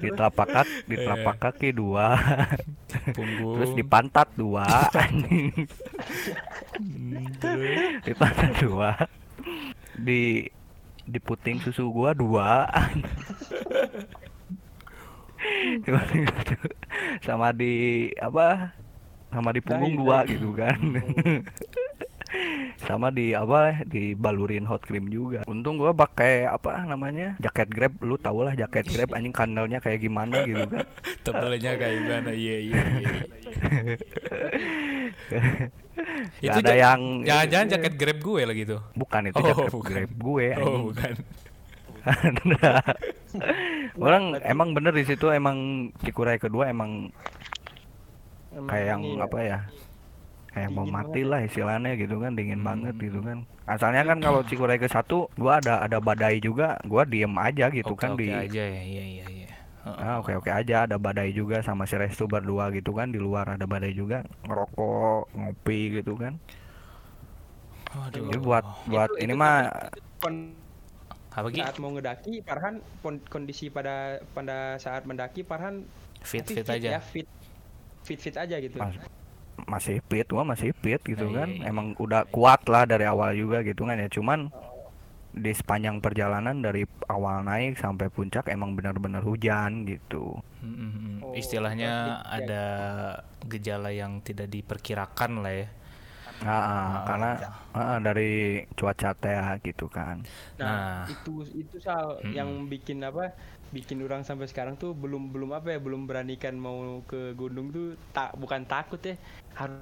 S1: Di telapak kaki di telapak kaki dua.
S5: Punggung.
S1: terus di pantat dua anjing. Di pantat dua. Di di puting susu gua dua. Sama di apa sama di punggung
S2: Dahi,
S1: dua gitu kan sama di apa di balurin hot cream juga untung gua pakai apa namanya jaket grab lu tau lah jaket grab anjing kandelnya kayak gimana gitu kan
S5: Tebelnya kayak gimana? Iya, iya, iya.
S1: Gak
S5: Itu
S1: ada yang
S5: Jangan-jangan jaket Grab gue lagi tuh.
S1: bukan itu
S5: Oh,
S1: jaket
S5: bukan.
S1: grab gue
S5: Oh,
S1: anjing.
S5: bukan.
S1: orang emang bener di situ emang Cikuray kedua emang
S2: Emang
S1: kayak yang
S2: ya,
S1: apa ya kayak mau
S2: Dingin
S1: mati lah istilahnya gitu kan dingin banget
S5: Hmm.
S1: gitu kan asalnya kan kalau Cikuray ke satu gua ada ada badai juga gua diem aja gitu
S5: Oke,
S1: kan
S5: oke
S1: di
S5: aja ya, iya, iya, iya. Heeh.
S1: ah oke oke aja ada badai juga sama si Restu berdua gitu kan di luar ada badai juga ngerokok ngopi gitu kan
S5: Aduh.
S1: jadi buat buat
S2: Itu-
S1: ini
S2: itu
S1: mah
S5: apa Gi?
S2: saat mau ngedaki Farhan kondisi pada pada saat mendaki Farhan
S5: Fit fit aja.
S2: ya, fit fit fit aja gitu
S1: Mas- masih fit gua masih fit gitu
S5: Nah,
S1: kan
S5: iya, iya.
S1: emang udah kuat lah dari awal juga gitu kan ya cuman di sepanjang perjalanan dari awal naik sampai puncak emang benar-benar hujan gitu.
S2: Oh,
S5: Istilahnya
S2: ya-
S5: ada gejala yang tidak diperkirakan lah ya.
S1: Ah, ah, karena ah, dari cuaca teh gitu kan
S5: Nah.
S2: Nah, itu itu sal
S5: Mm-mm.
S2: yang bikin apa? Bikin orang sampai sekarang tuh belum belum apa ya, belum beranikan mau ke gunung tuh tak bukan takut ya, harus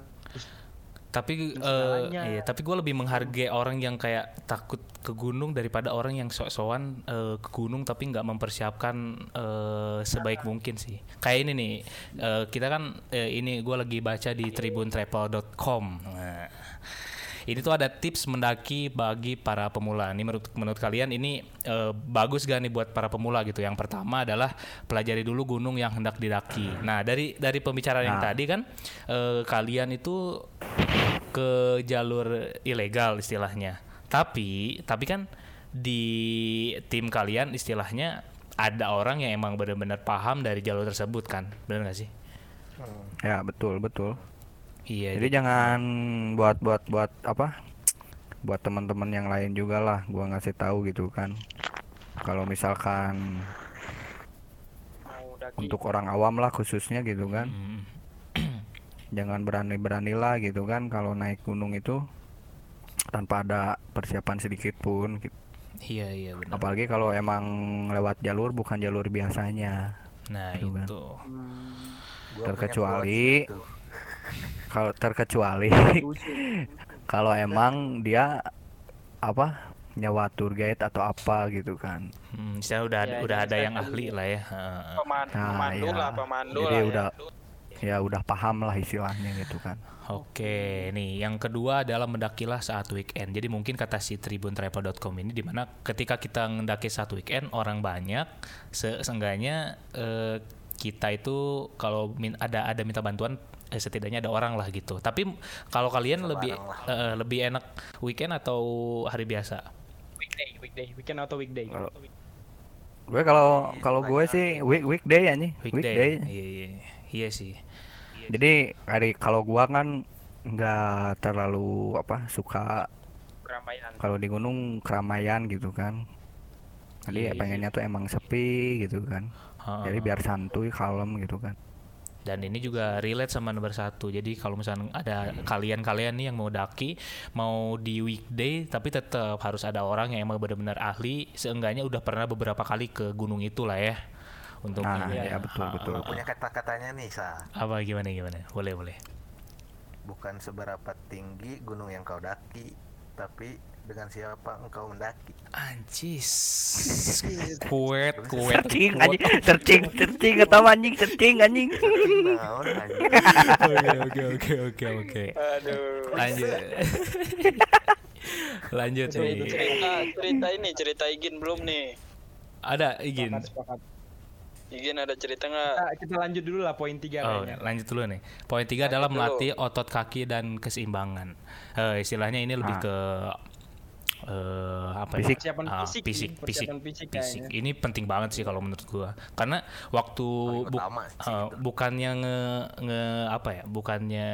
S5: Tapi
S2: Segalanya.
S5: iya, tapi gue lebih menghargai orang yang kayak takut ke gunung daripada orang yang sok-sokan eh, ke gunung tapi nggak mempersiapkan eh, sebaik mungkin sih. Kayak ini nih, eh, kita kan eh, ini gue lagi baca di tribuntravel.com. Nah, ini tuh ada tips mendaki bagi para pemula. Ini menurut menurut kalian ini eh, bagus gak nih buat para pemula gitu? Yang pertama adalah pelajari dulu gunung yang hendak didaki. Nah dari dari pembicaraan yang
S1: Nah.
S5: tadi kan eh, kalian itu ke jalur ilegal istilahnya. Tapi tapi kan di tim kalian istilahnya ada orang yang emang benar-benar paham dari jalur tersebut kan, benar nggak sih?
S1: Ya betul betul.
S5: Iya.
S1: Jadi jangan buat buat buat apa? Buat teman-teman yang lain juga lah, gua ngasih tahu gitu kan. Kalau misalkan untuk orang awam lah khususnya gitu kan,
S5: Mm,
S1: jangan berani-beranilah gitu kan kalau naik gunung itu tanpa ada persiapan sedikit pun. gitu.
S5: iya iya benar.
S1: Apalagi kalau emang lewat jalur bukan jalur biasanya.
S5: Nah
S1: Gitu kan.
S5: itu.
S3: Gua punya
S1: Terkecuali
S3: gitu.
S1: Kalau terkecuali kalau emang dia apa nyawa tour guide atau apa gitu kan.
S5: Hmm, saya udah
S2: Ya,
S5: udah ada yang ahli lah ya. Heeh.
S4: Peman-
S1: Nah,
S4: pemandu
S1: ya.
S4: lah, pemandu
S1: Jadi
S4: lah.
S1: udah
S4: ya.
S1: ya udah paham lah istilahnya gitu kan.
S5: Oke, nih yang kedua adalah mendakilah saat weekend. Jadi mungkin kata si tribuntravel.com ini di mana ketika kita mendaki saat weekend orang banyak, se seenggaknya eh, kita itu kalau min- ada ada minta bantuan eh, setidaknya ada orang lah gitu. Tapi kalau kalian lebih eh, lebih enak weekend atau hari biasa?
S2: Weekday, weekday, weekend atau weekday.
S1: Kalau- Gue kalau kalau gue sih week weekday ya nih, weekday.
S5: Iya iya iya sih.
S1: Jadi hari kalau gua kan nggak terlalu apa suka
S2: Keramaian.
S1: kalau di gunung keramaian gitu kan. Jadi
S5: Iya,
S1: ya
S5: iya.
S1: pengennya tuh emang sepi gitu kan.
S5: Heeh.
S1: Jadi biar santuy, kalem gitu kan.
S5: Dan ini juga relate sama nomor satu. Jadi kalau misalnya ada kalian-kalian nih yang mau daki, mau di weekday, tapi tetap harus ada orang yang emang benar-benar ahli. Seenggaknya udah pernah beberapa kali ke gunung itu lah ya. Untuk
S1: Nah,
S5: ini.
S1: ya betul
S5: Ah,
S1: betul.
S5: ah,
S3: punya kata-katanya nih sa
S5: Apa gimana gimana? Boleh boleh.
S3: bukan seberapa tinggi gunung yang kau daki tapi dengan siapa engkau mendaki
S5: Anjis. kuet kuet. Kuet.
S1: anjing, searching, searching kata anjing, searching anjing.
S5: Oke oke oke oke oke.
S4: Aduh.
S5: Lanjut. Lanjut nih.
S4: Cerita, cerita ini, cerita Igin belum nih.
S5: Ada.
S2: Sepakat, sepakat.
S4: Igin ada cerita nggak?
S2: Kita, kita lanjut dulu lah poin tiga
S5: Oh,
S2: kayaknya.
S5: lanjut dulu nih. Poin tiga adalah
S4: dulu.
S5: melatih otot kaki dan keseimbangan. Eh, istilahnya ini lebih
S1: Ah.
S5: ke eh apa
S1: Fisik.
S5: ya?
S2: Persiapan
S5: Ah,
S2: fisik
S5: fisik,
S2: nih,
S5: fisik,
S2: persiapan fisik
S5: fisik.
S2: kayaknya.
S5: Ini penting banget sih kalau menurut gua. Karena waktu bu-
S3: utama itu.
S5: bukannya nge, nge apa ya? Bukannya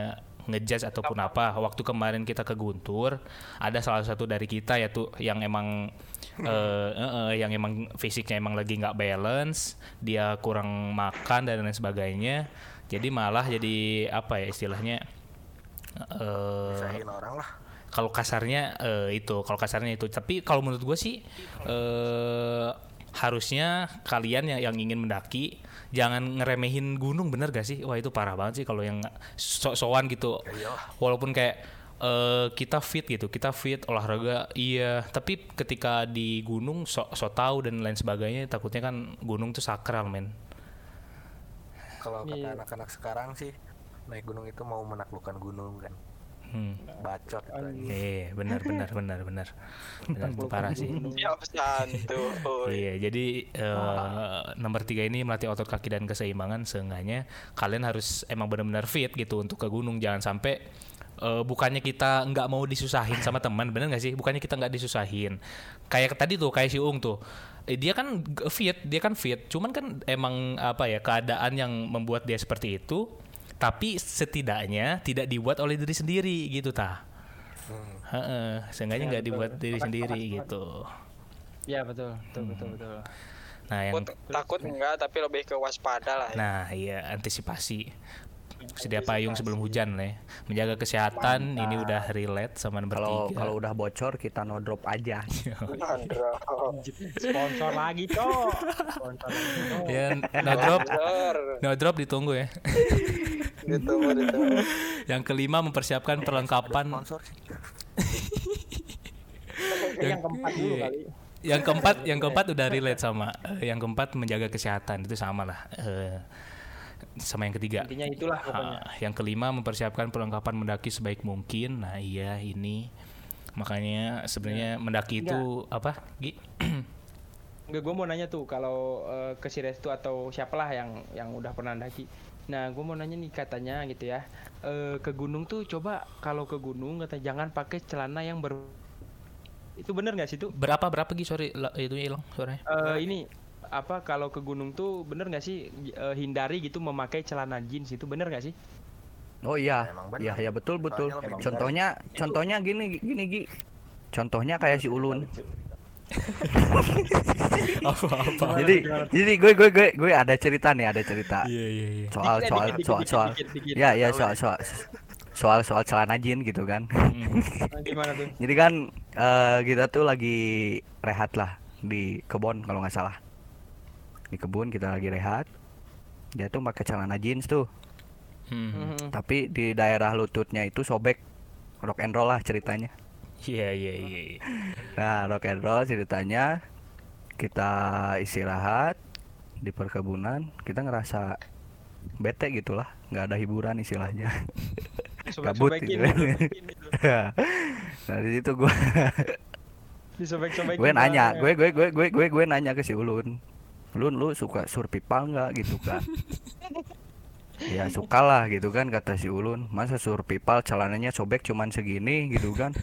S5: ngejudge ataupun apa. Waktu kemarin kita ke Guntur, ada salah satu dari kita ya tuh yang emang eh, eh, eh, yang emang fisiknya emang lagi nggak balance, dia kurang makan dan lain sebagainya. Jadi malah jadi apa ya istilahnya eh
S3: Misahin orang lah
S5: kalau kasarnya eh, itu kalau kasarnya itu. Tapi kalau menurut gue sih eh harusnya kalian yang, yang ingin mendaki jangan ngeremehin gunung bener gak sih? Wah itu parah banget sih kalau yang sok-sokan gitu. Walaupun kayak eh, kita fit gitu kita fit olahraga iya. Tapi ketika di gunung sok sok tahu dan lain sebagainya takutnya kan gunung tuh sakral men.
S3: Kalau kata
S2: Iya.
S3: anak-anak sekarang sih naik gunung itu mau menaklukkan gunung kan
S5: hmm.
S3: bacot anjing.
S5: Iya, benar benar benar benar. Benar itu parah sih.
S4: Siap santuy.
S5: Iya, jadi eh, nomor tiga ini melatih otot kaki dan keseimbangan. Seenggaknya kalian harus emang benar-benar fit gitu untuk ke gunung. Jangan sampai eh, bukannya kita nggak mau disusahin sama teman, bener nggak sih? Bukannya kita nggak disusahin. Kayak tadi tuh, kayak si Ung tuh. Eh, dia kan fit, dia kan fit. Cuman kan emang apa ya keadaan yang membuat dia seperti itu. Tapi setidaknya tidak dibuat oleh diri sendiri gitu tah. Heeh, seenggaknya nggak dibuat diri sendiri gitu.
S2: Iya betul, betul, betul, betul.
S5: Nah, yang
S4: Takut, takut enggak, tapi lebih ke waspada lah. Ya.
S5: Nah, iya antisipasi. Sedia payung sebelum hujan lah ya. Menjaga kesehatan ini udah relate sama nomor
S1: Kalau
S5: tiga.
S1: kalau udah bocor kita no drop aja.
S2: Sponsor lagi, Cok. Sponsor lagi, Cok.
S5: ya no drop, no drop ditunggu ya.
S4: Gitu.
S5: Yang kelima mempersiapkan perlengkapan.
S3: sih
S2: Kayak yang keempat dulu
S5: Iya.
S2: kali.
S5: Yang keempat, yang keempat udah relate sama. Eh, yang keempat menjaga kesehatan itu sama lah. Eh, sama yang ketiga.
S2: Intinya itulah pokoknya.
S5: Ah, yang kelima mempersiapkan perlengkapan mendaki sebaik mungkin. Nah, iya ini makanya sebenarnya mendaki itu apa? Gi?
S2: Enggak, gue mau nanya tuh kalau eh, ke si Restu atau siapalah yang yang udah pernah daki. Nah, gue mau nanya nih katanya gitu ya. eh, ke gunung tuh coba kalau ke gunung kata jangan pakai celana yang ber itu bener nggak sih tuh?
S5: Berapa berapa Gi? Sorry, itu hilang suaranya.
S2: Eh, ini apa kalau ke gunung tuh bener nggak sih eh, hindari gitu memakai celana jeans itu bener nggak sih?
S1: Oh iya,
S6: benar.
S1: iya ya betul betul. Contohnya, contohnya gini gini Gi. Contohnya kayak si Ulun.
S5: Apa-apa.
S1: Jadi jadi gue gue gue gue ada cerita nih, ada cerita.
S5: Iya, iya, iya.
S1: Soal soal
S2: dikit,
S1: soal
S2: dikit,
S1: soal.
S2: dikit, dikit.
S1: Ya ya soal soal soal soal celana jin gitu kan.
S5: Hmm.
S2: Nah, Gimana tuh?
S1: Jadi kan eh, kita tuh lagi rehat lah di kebun kalau nggak salah. Di kebun kita lagi rehat. Dia tuh pakai celana jeans tuh,
S5: Hmm.
S2: Mhm.
S1: tapi di daerah lututnya itu sobek. Rock and roll lah ceritanya.
S5: Iya, iya, iya.
S1: Nah, rock and roll ceritanya kita istirahat di perkebunan, kita ngerasa bete gitulah, nggak ada hiburan istilahnya. Kabut gitu.
S2: gitu, sobekin gitu.
S1: nah di situ gue
S2: Disobek-sobekin
S1: gue nanya, gue gue gue gue gue gue nanya ke si Ulun, Ulun lu suka surpipal nggak gitu kan? ya suka lah gitu kan kata si Ulun masa surpipal celananya sobek cuman segini gitu kan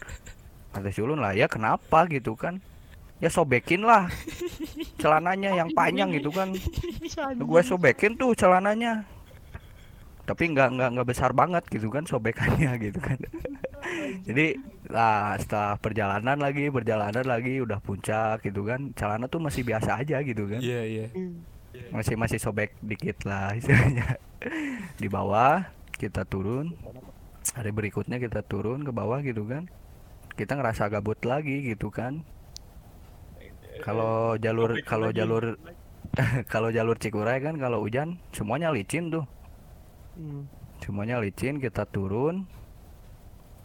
S1: kata si Ulun lah ya kenapa? gitu kan. Ya sobekin lah celananya yang panjang gitu kan. Gue sobekin tuh celananya. Tapi nggak nggak nggak besar banget gitu kan sobekannya gitu kan. Jadi lah setelah perjalanan lagi perjalanan lagi udah puncak gitu kan celana tuh masih biasa aja gitu kan.
S5: Iya, iya.
S1: masih masih sobek dikit lah istilahnya. Di bawah kita turun. Hari berikutnya kita turun ke bawah gitu kan kita ngerasa gabut lagi gitu kan. Kalau jalur
S2: Sobek
S1: kalau
S2: lagi.
S1: jalur kalau jalur Cikuray kan kalau hujan semuanya licin tuh.
S2: Hmm.
S1: semuanya licin kita turun.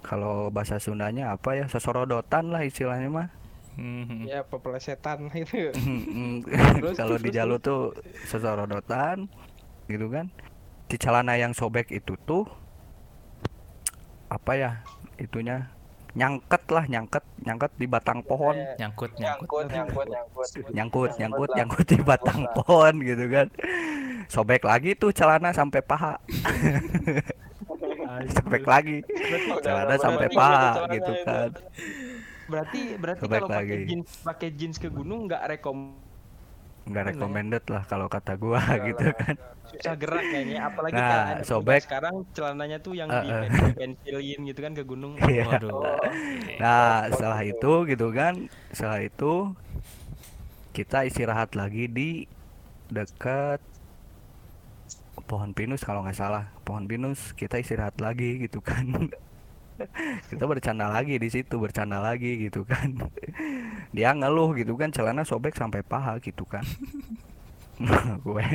S1: Kalau bahasa Sundanya apa ya? Sesorodotan lah istilahnya mah.
S5: Hmm.
S2: Ya pepelesetan gitu. Terus,
S1: kalau di jalur tuh sesorodotan gitu kan. Di celana yang sobek itu tuh apa ya itunya nyangket lah nyangket nyangket di batang pohon
S2: Eh,
S5: Nyangkut, nyangkut.
S4: nyangkut nyangkut nyangkut
S1: nyangkut nyangkut
S4: lah.
S1: nyangkut di batang pohon gitu kan sobek lagi tuh celana sampai paha sobek lagi celana sampai paha gitu
S4: itu?
S1: kan
S2: Berarti berarti
S1: Sobek
S2: kalau pakai
S1: lagi.
S2: jeans pakai jeans ke gunung nggak rekom
S1: nggak recommended lah kalau kata gua gitu kan
S2: susah gerak kayaknya apalagi
S1: Nah,
S2: kan
S1: sobek.
S2: sekarang celananya tuh yang
S1: Eh,
S2: di
S1: eh.
S2: pensilin gitu kan ke gunung
S1: Iya.
S5: Waduh.
S1: Nah, setelah itu gitu kan, setelah itu kita istirahat lagi di dekat pohon pinus kalau nggak salah. Pohon pinus kita istirahat lagi gitu kan. kita bercanda lagi di situ, bercanda lagi gitu kan. Dia ngeluh gitu kan, celana sobek sampai paha gitu kan. gue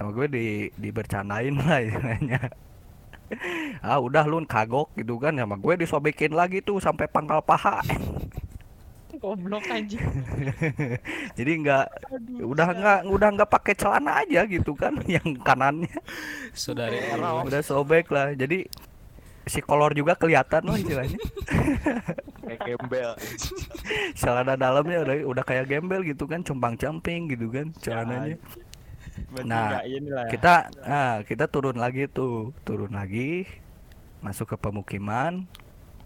S1: sama gue di dibercandain lah istilahnya. Ah udah lu kagok gitu kan. Sama gue disobekin lagi tuh sampai pangkal paha.
S2: Goblok anjing.
S1: Jadi nggak udah nggak udah nggak pakai celana aja gitu kan yang kanannya.
S5: Saudari
S1: udah sobek lah. Jadi si kolor juga kelihatan lah istilahnya.
S3: Kayak gembel.
S1: Celana dalamnya udah udah kayak gembel gitu kan compang camping gitu kan celananya.
S2: Berarti
S1: Nah,
S2: nggak ya.
S1: kita nah kita turun lagi tuh turun lagi masuk ke pemukiman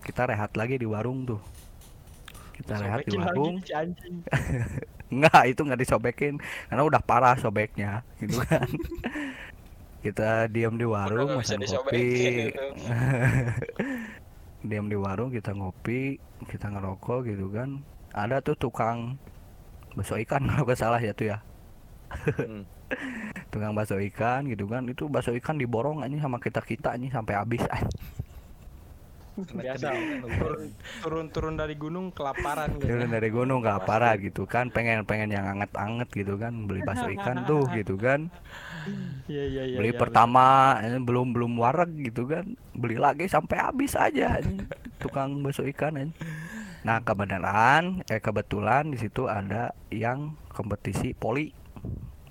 S1: kita rehat lagi di warung tuh. Kita rehat di warung. Enggak, itu nggak disobekin karena udah parah sobeknya gitu kan. Kita diam di warung pesan
S4: disobekin
S1: kopi. diam di warung kita ngopi, kita ngerokok gitu kan. Ada tuh tukang bakso ikan kalau nggak salah ya tuh ya.
S3: Hmm.
S1: tukang bakso ikan gitu kan. Itu bakso ikan diborong ini sama kita-kita nih sampai habis.
S2: biasa turun turun turun dari gunung kelaparan gitu
S1: Turun dari gunung nggak parah gitu kan. Pengen-pengen yang anget-anget gitu kan. Beli bakso ikan tuh gitu kan.
S2: Iya iya iya
S1: beli
S2: iya,
S1: pertama eh, belum belum wareg gitu kan. Beli lagi sampai habis aja tukang bakso ikan anjing. nah kebenaran eh kebetulan di situ ada yang kompetisi poli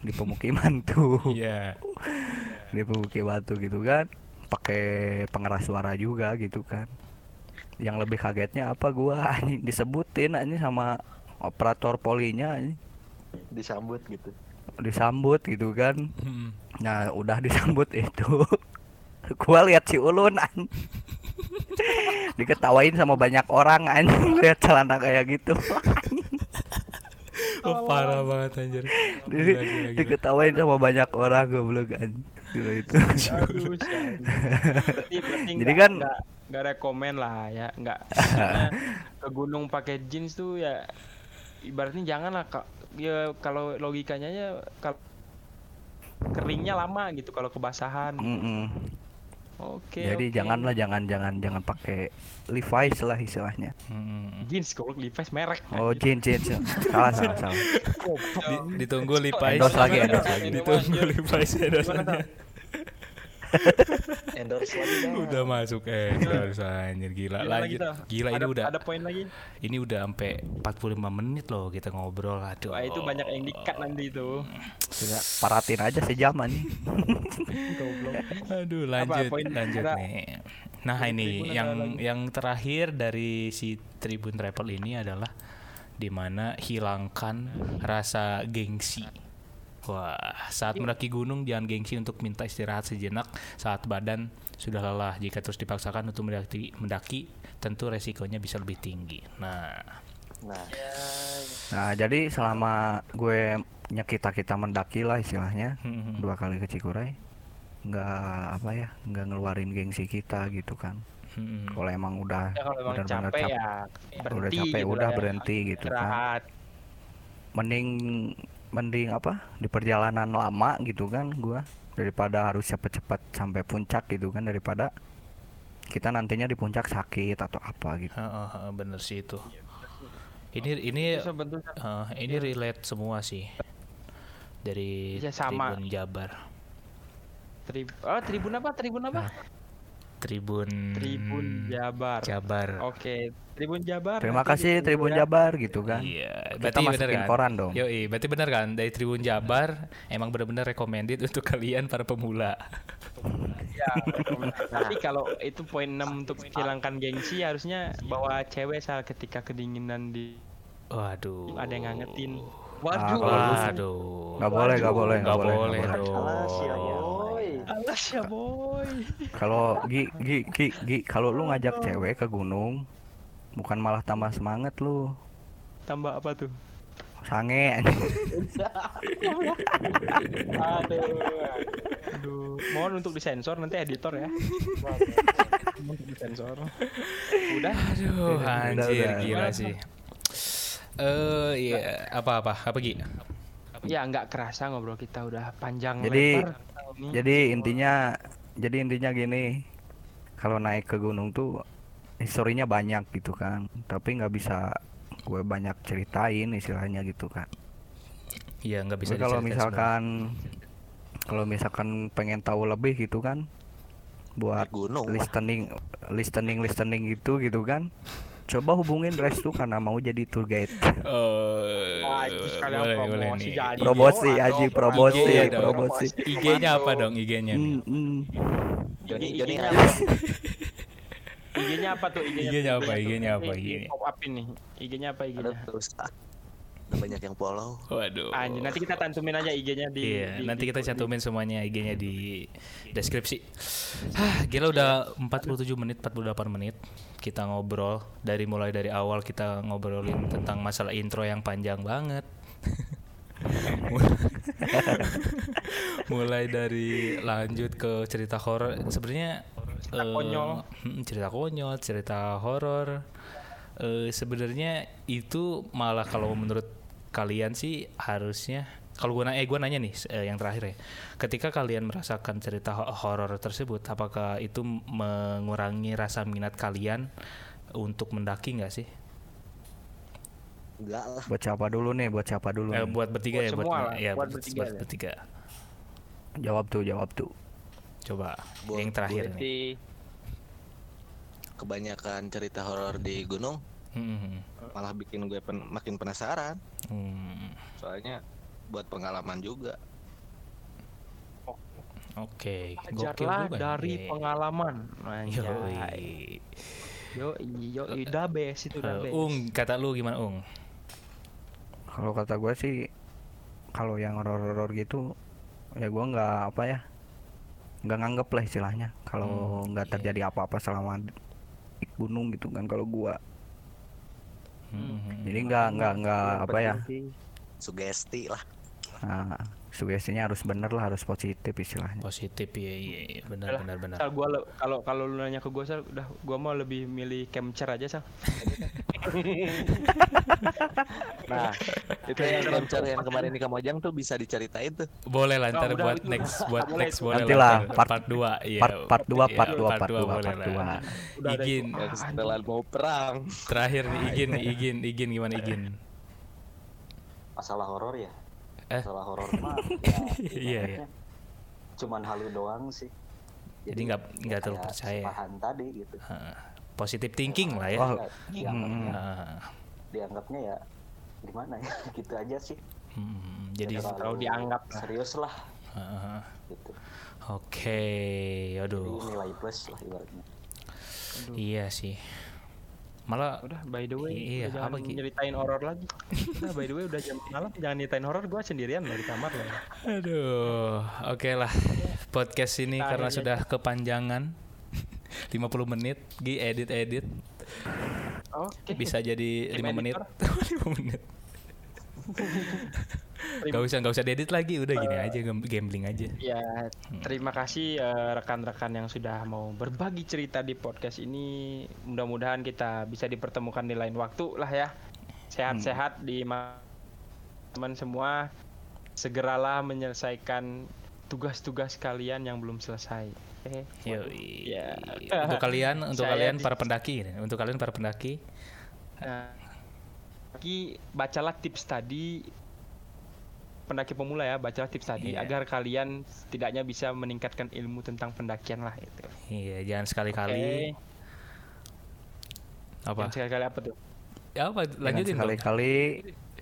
S1: di pemukiman tuh.
S5: Iya.
S1: di pemukiman tuh gitu kan. Pakai pengeras suara juga gitu kan. Yang lebih kagetnya apa gua disebutin anjing sama operator polinya anjing.
S6: disambut gitu
S1: disambut gitu kan.
S5: Hmm.
S1: nah udah disambut itu gua lihat si ulun anjing diketawain sama banyak orang anjing lihat celana kayak gitu
S5: Oh, parah banget anjir.
S1: Di-
S5: Gila, gila, gila.
S1: diketawain sama banyak orang goblok anjing Gila itu.
S2: Aduh,
S1: Jadi kan-
S2: nggak rekomen lah ya nggak ke gunung pakai jeans tuh ya ibaratnya jangan lah kak ya kalau logikanya ya kalau keringnya lama gitu kalau kebasahan
S1: Mm-mm.
S2: oke
S1: jadi
S2: oke.
S1: janganlah jangan jangan jangan pakai Levi's lah istilahnya
S5: Hmm.
S2: jeans goblok Levi's merek
S1: oh jeans jeans salah salah salah
S5: Di- ditunggu Levi's.
S1: Endorse lagi, endorse lagi.
S5: Ditunggu Levi's endorse-nya.
S6: endorse lagi dah.
S5: Udah masuk endorse anjir gila lanjut.
S2: gitu?
S5: Gila ini
S2: Ada-
S5: udah
S2: ada poin lagi
S5: ini udah sampai 45 menit loh kita ngobrol. Aduh.
S2: Wah, itu banyak yang dikat nanti itu
S1: Gila, paratin aja sejam nih
S2: goblok
S5: Aduh
S2: Apa,
S5: lanjut
S2: poin
S5: lanjut
S2: ada-
S5: nih. Nah
S2: Tribun
S5: ini
S2: ada
S5: yang
S2: lagi.
S5: yang terakhir dari si Tribun Travel ini adalah di mana hilangkan rasa gengsi. Wah, saat mendaki gunung jangan gengsi untuk minta istirahat sejenak saat badan sudah lelah. Jika terus dipaksakan untuk mendaki, mendaki tentu resikonya bisa lebih tinggi. Nah,
S6: nah
S1: nah jadi selama gue nyekita kita mendaki lah istilahnya
S5: hmm,
S1: dua kali ke Cikuray nggak apa ya nggak ngeluarin gengsi kita gitu kan
S5: hmm,
S1: kalau emang udah
S2: ya kalau emang capek
S1: cap-
S2: ya
S1: udah
S2: berhenti
S1: capek
S2: gitu
S1: udah
S2: ya.
S1: berhenti gitu kan mending mending apa di perjalanan lama gitu kan gua daripada harus cepet-cepet sampai puncak gitu kan daripada kita nantinya di puncak sakit atau apa gitu.
S5: Heeh, heeh, bener sih itu. Ini ini eh, ini relate semua sih. Dari
S2: Iya, sama.
S5: Tribun Jabar.
S2: trib oh tribun apa? Tribun apa
S5: Tribun
S2: tribun Jabar
S5: Jabar.
S2: oke tribun Jabar
S1: terima kasih Tribun
S2: ya.
S1: Jabar gitu kan
S5: Iya,
S1: kita
S5: berarti bener
S1: masukin
S5: kan?
S1: koran dong
S5: Yoi, berarti bener kan dari Tribun Jabar emang bener-bener recommended untuk kalian para pemula.
S2: Ya, tapi kalau itu poin 6 untuk hilangkan gengsi harusnya bawa cewek saat ketika kedinginan di
S5: Waduh.
S2: ada yang ngangetin. Waduh,
S5: Waduh.
S1: nggak boleh nggak boleh
S5: Nggak
S1: nggak boleh
S6: alas ya boy
S2: alas ya boy.
S1: kalau gi gi gi, gi kalau lu ngajak cewek ke gunung bukan malah tambah semangat lu
S2: Tambah apa tuh?
S1: sange
S2: Aduh. Aduh, mohon untuk disensor nanti editor ya. Mohon untuk disensor. Udah,
S5: Aduh,
S1: Udah,
S5: anjir
S1: udah.
S5: gila sih. Eh, iya, apa-apa? Apa Gi?
S2: ya nggak kerasa ngobrol kita udah panjang
S1: Jadi-
S2: lebar.
S1: Jadi intinya jadi intinya gini kalau naik ke gunung tuh historinya banyak gitu kan tapi nggak bisa gue banyak ceritain istilahnya gitu kan
S5: Iya, nggak bisa
S1: kalau misalkan kalau misalkan pengen tahu lebih gitu kan buat
S3: lah.
S1: listening listening listening gitu gitu kan coba hubungin Restu karena mau jadi tour guide.
S5: Oh,
S2: Wah, itu sekalian
S5: boleh, boleh
S2: promosi
S5: nih.
S2: jadi.
S1: promosi
S2: Aduh,
S1: Aji
S2: promosi.
S1: promosi
S5: IG-nya dong.
S1: promosi
S5: IG-nya apa dong IG-nya nih?
S1: Hmm.
S6: Joni
S2: IG-
S6: Joni
S2: IG-nya apa? IG-nya apa tuh?
S5: IG-nya apa? IG-nya apa? IG-nya?
S2: Pop up ini. IG-nya apa IG-nya?
S6: terus ah, ada banyak yang follow
S5: Waduh.
S2: Anjir, nanti kita cantumin aja IG-nya di
S5: Iya,
S2: di-
S5: nanti
S2: di-
S5: kita cantumin semuanya IG-nya di deskripsi. Hah, gila udah 47 menit, 48 menit kita ngobrol dari mulai dari awal kita ngobrolin tentang masalah intro yang panjang banget. mulai dari lanjut ke cerita horor sebenarnya
S2: Cerita
S5: eh,
S2: konyol.
S5: mm, cerita konyol cerita horor Eh, sebenarnya itu malah kalau menurut kalian sih harusnya kalau gue nanya, eh gue nanya nih eh, yang terakhir ya. Ketika kalian merasakan cerita ho- horor tersebut apakah itu mengurangi rasa minat kalian untuk mendaki nggak sih?
S6: Enggak lah.
S1: Buat siapa dulu nih? Buat siapa dulu
S5: Eh, buat bertiga
S2: Buat
S5: ya buat
S2: semua lah,
S5: ya
S2: buat
S5: buat,
S2: bertiga
S5: buat
S2: ya.
S5: bertiga.
S1: Jawab tuh jawab tuh.
S5: Coba
S3: Buat-
S5: yang terakhir nih.
S3: Kebanyakan cerita horor di gunung
S5: Hmm,
S3: malah bikin gue pen- makin penasaran
S5: hmm.
S3: soalnya buat pengalaman juga
S5: Oke,
S2: Belajarlah
S5: juga.
S2: dari
S5: Iya.
S2: pengalaman. Anjay. Yo, yo, udah bes itu udah bes.
S5: Ung, kata lu gimana Ung?
S1: Kalau kata gue sih kalau yang horor-horor gitu ya gua nggak apa ya nggak nganggep lah istilahnya kalau
S5: Hmm,
S1: nggak
S5: iya.
S1: terjadi apa-apa selama di gunung gitu kan kalau gua
S5: Hmm.
S1: jadi nggak nggak nggak apa ya
S6: Sugesti lah.
S1: nah, sugestinya harus bener lah harus positif istilahnya
S5: Positif ya, iya, iya. benar benar.
S2: Sal, gua kalau kalau lu nanya ke gua Sal, udah gua mau lebih milih capture aja Sal.
S6: Nah, itu yang capture yang kemarin di Kamojang tuh bisa diceritain tuh.
S5: Boleh lah ntar
S2: Oh,
S5: buat
S2: itu
S5: next buat
S2: Boleh,
S5: next boleh
S1: Nantilah,
S5: ntar.
S1: part-
S5: part 2 iya.
S1: part part dua
S5: Iya,
S1: part dua
S5: part
S1: part
S5: dua
S1: dua
S5: boleh
S1: part
S5: lah.
S1: dua
S2: Udah ada
S5: Igin
S2: itu.
S6: Yang
S2: Ah,
S6: setelah mau perang.
S5: terakhir nih Igin Igin Igin gimana Igin?
S7: masalah horor ya
S5: Eh?
S7: masalah horor mah ya
S5: Iya,
S7: ibaratnya cuman halu doang sih
S5: Jadi nggak nggak
S7: ya
S5: terlalu percaya.
S7: sepahan tadi gitu
S5: Heeh. Positive thinking lah ya.
S1: Oh,
S7: Ya, dianggapnya,
S5: Heeh.
S7: dianggapnya ya gimana ya gitu aja sih
S5: Hmm, jadi
S2: terlalu dianggap
S7: serius lah
S5: heeh.
S7: gitu
S5: Oke,
S7: jadi
S5: aduh.
S7: nilai plus lah ibaratnya
S5: Iya sih. Malah
S2: Udah by the way,
S5: Iya,
S2: udah jangan
S5: apa, Ki?
S2: nyeritain horor lagi. Udah by the way udah jam malam jangan nyeritain horor gua sendirian di kamar loh.
S5: Aduh, oke lah. Podcast ini
S2: Kita
S5: karena
S2: akhirnya-
S5: sudah kepanjangan 50 menit, Gi edit-edit
S2: Oke.
S5: bisa jadi
S2: Tim
S5: 5 menit.
S2: editor.
S5: 5 menit. Gak usah gak usah diedit lagi, udah gini aja gam- gambling aja.
S2: Ya, terima kasih eh, rekan-rekan yang sudah mau berbagi cerita di podcast ini. Mudah-mudahan kita bisa dipertemukan di lain waktu lah ya. Sehat-sehat di ma- teman semua. Segeralah menyelesaikan tugas-tugas kalian yang belum selesai. Eh,
S5: Yoi.
S2: Ya.
S5: Untuk kalian, untuk
S2: Saya
S5: kalian
S2: di-
S5: para pendaki, untuk kalian para pendaki,
S2: Nah, lagi bacalah tips tadi pendaki pemula ya, bacalah tips tadi
S5: Iya.
S2: agar kalian setidaknya bisa meningkatkan ilmu tentang pendakian lah itu.
S5: iya jangan sekali-kali apa?
S2: Yang sekali-kali apa tuh?
S5: Ya apa?
S1: jangan
S5: Lanjutin dong.
S1: sekali-kali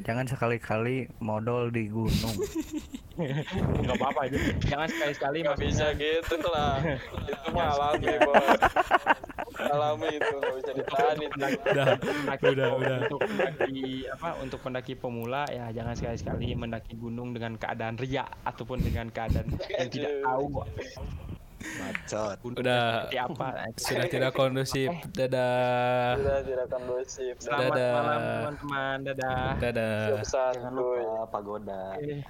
S1: jangan sekali-kali modal di gunung
S2: Enggak apa-apa itu. Jangan sekali-sekali
S4: Gak
S2: maksudnya
S4: bisa gitu lah. itu mah alami bos. Alami itu nggak bisa ditahan itu.
S5: Udah,
S2: pendaki
S5: udah, udah.
S2: untuk pendaki apa untuk pendaki pemula ya jangan sekali-sekali mendaki gunung dengan keadaan riak ataupun dengan keadaan yang tidak tahu
S6: Bacot.
S2: gunung
S5: Udah.
S2: seperti apa.
S5: Sudah tidak kondusif. Dadah.
S4: Sudah tidak kondusif.
S2: Selamat
S5: Dadah.
S2: malam teman-teman. Dadah.
S5: Dadah.
S4: Siap
S7: jangan lupa pagoda
S2: Eh,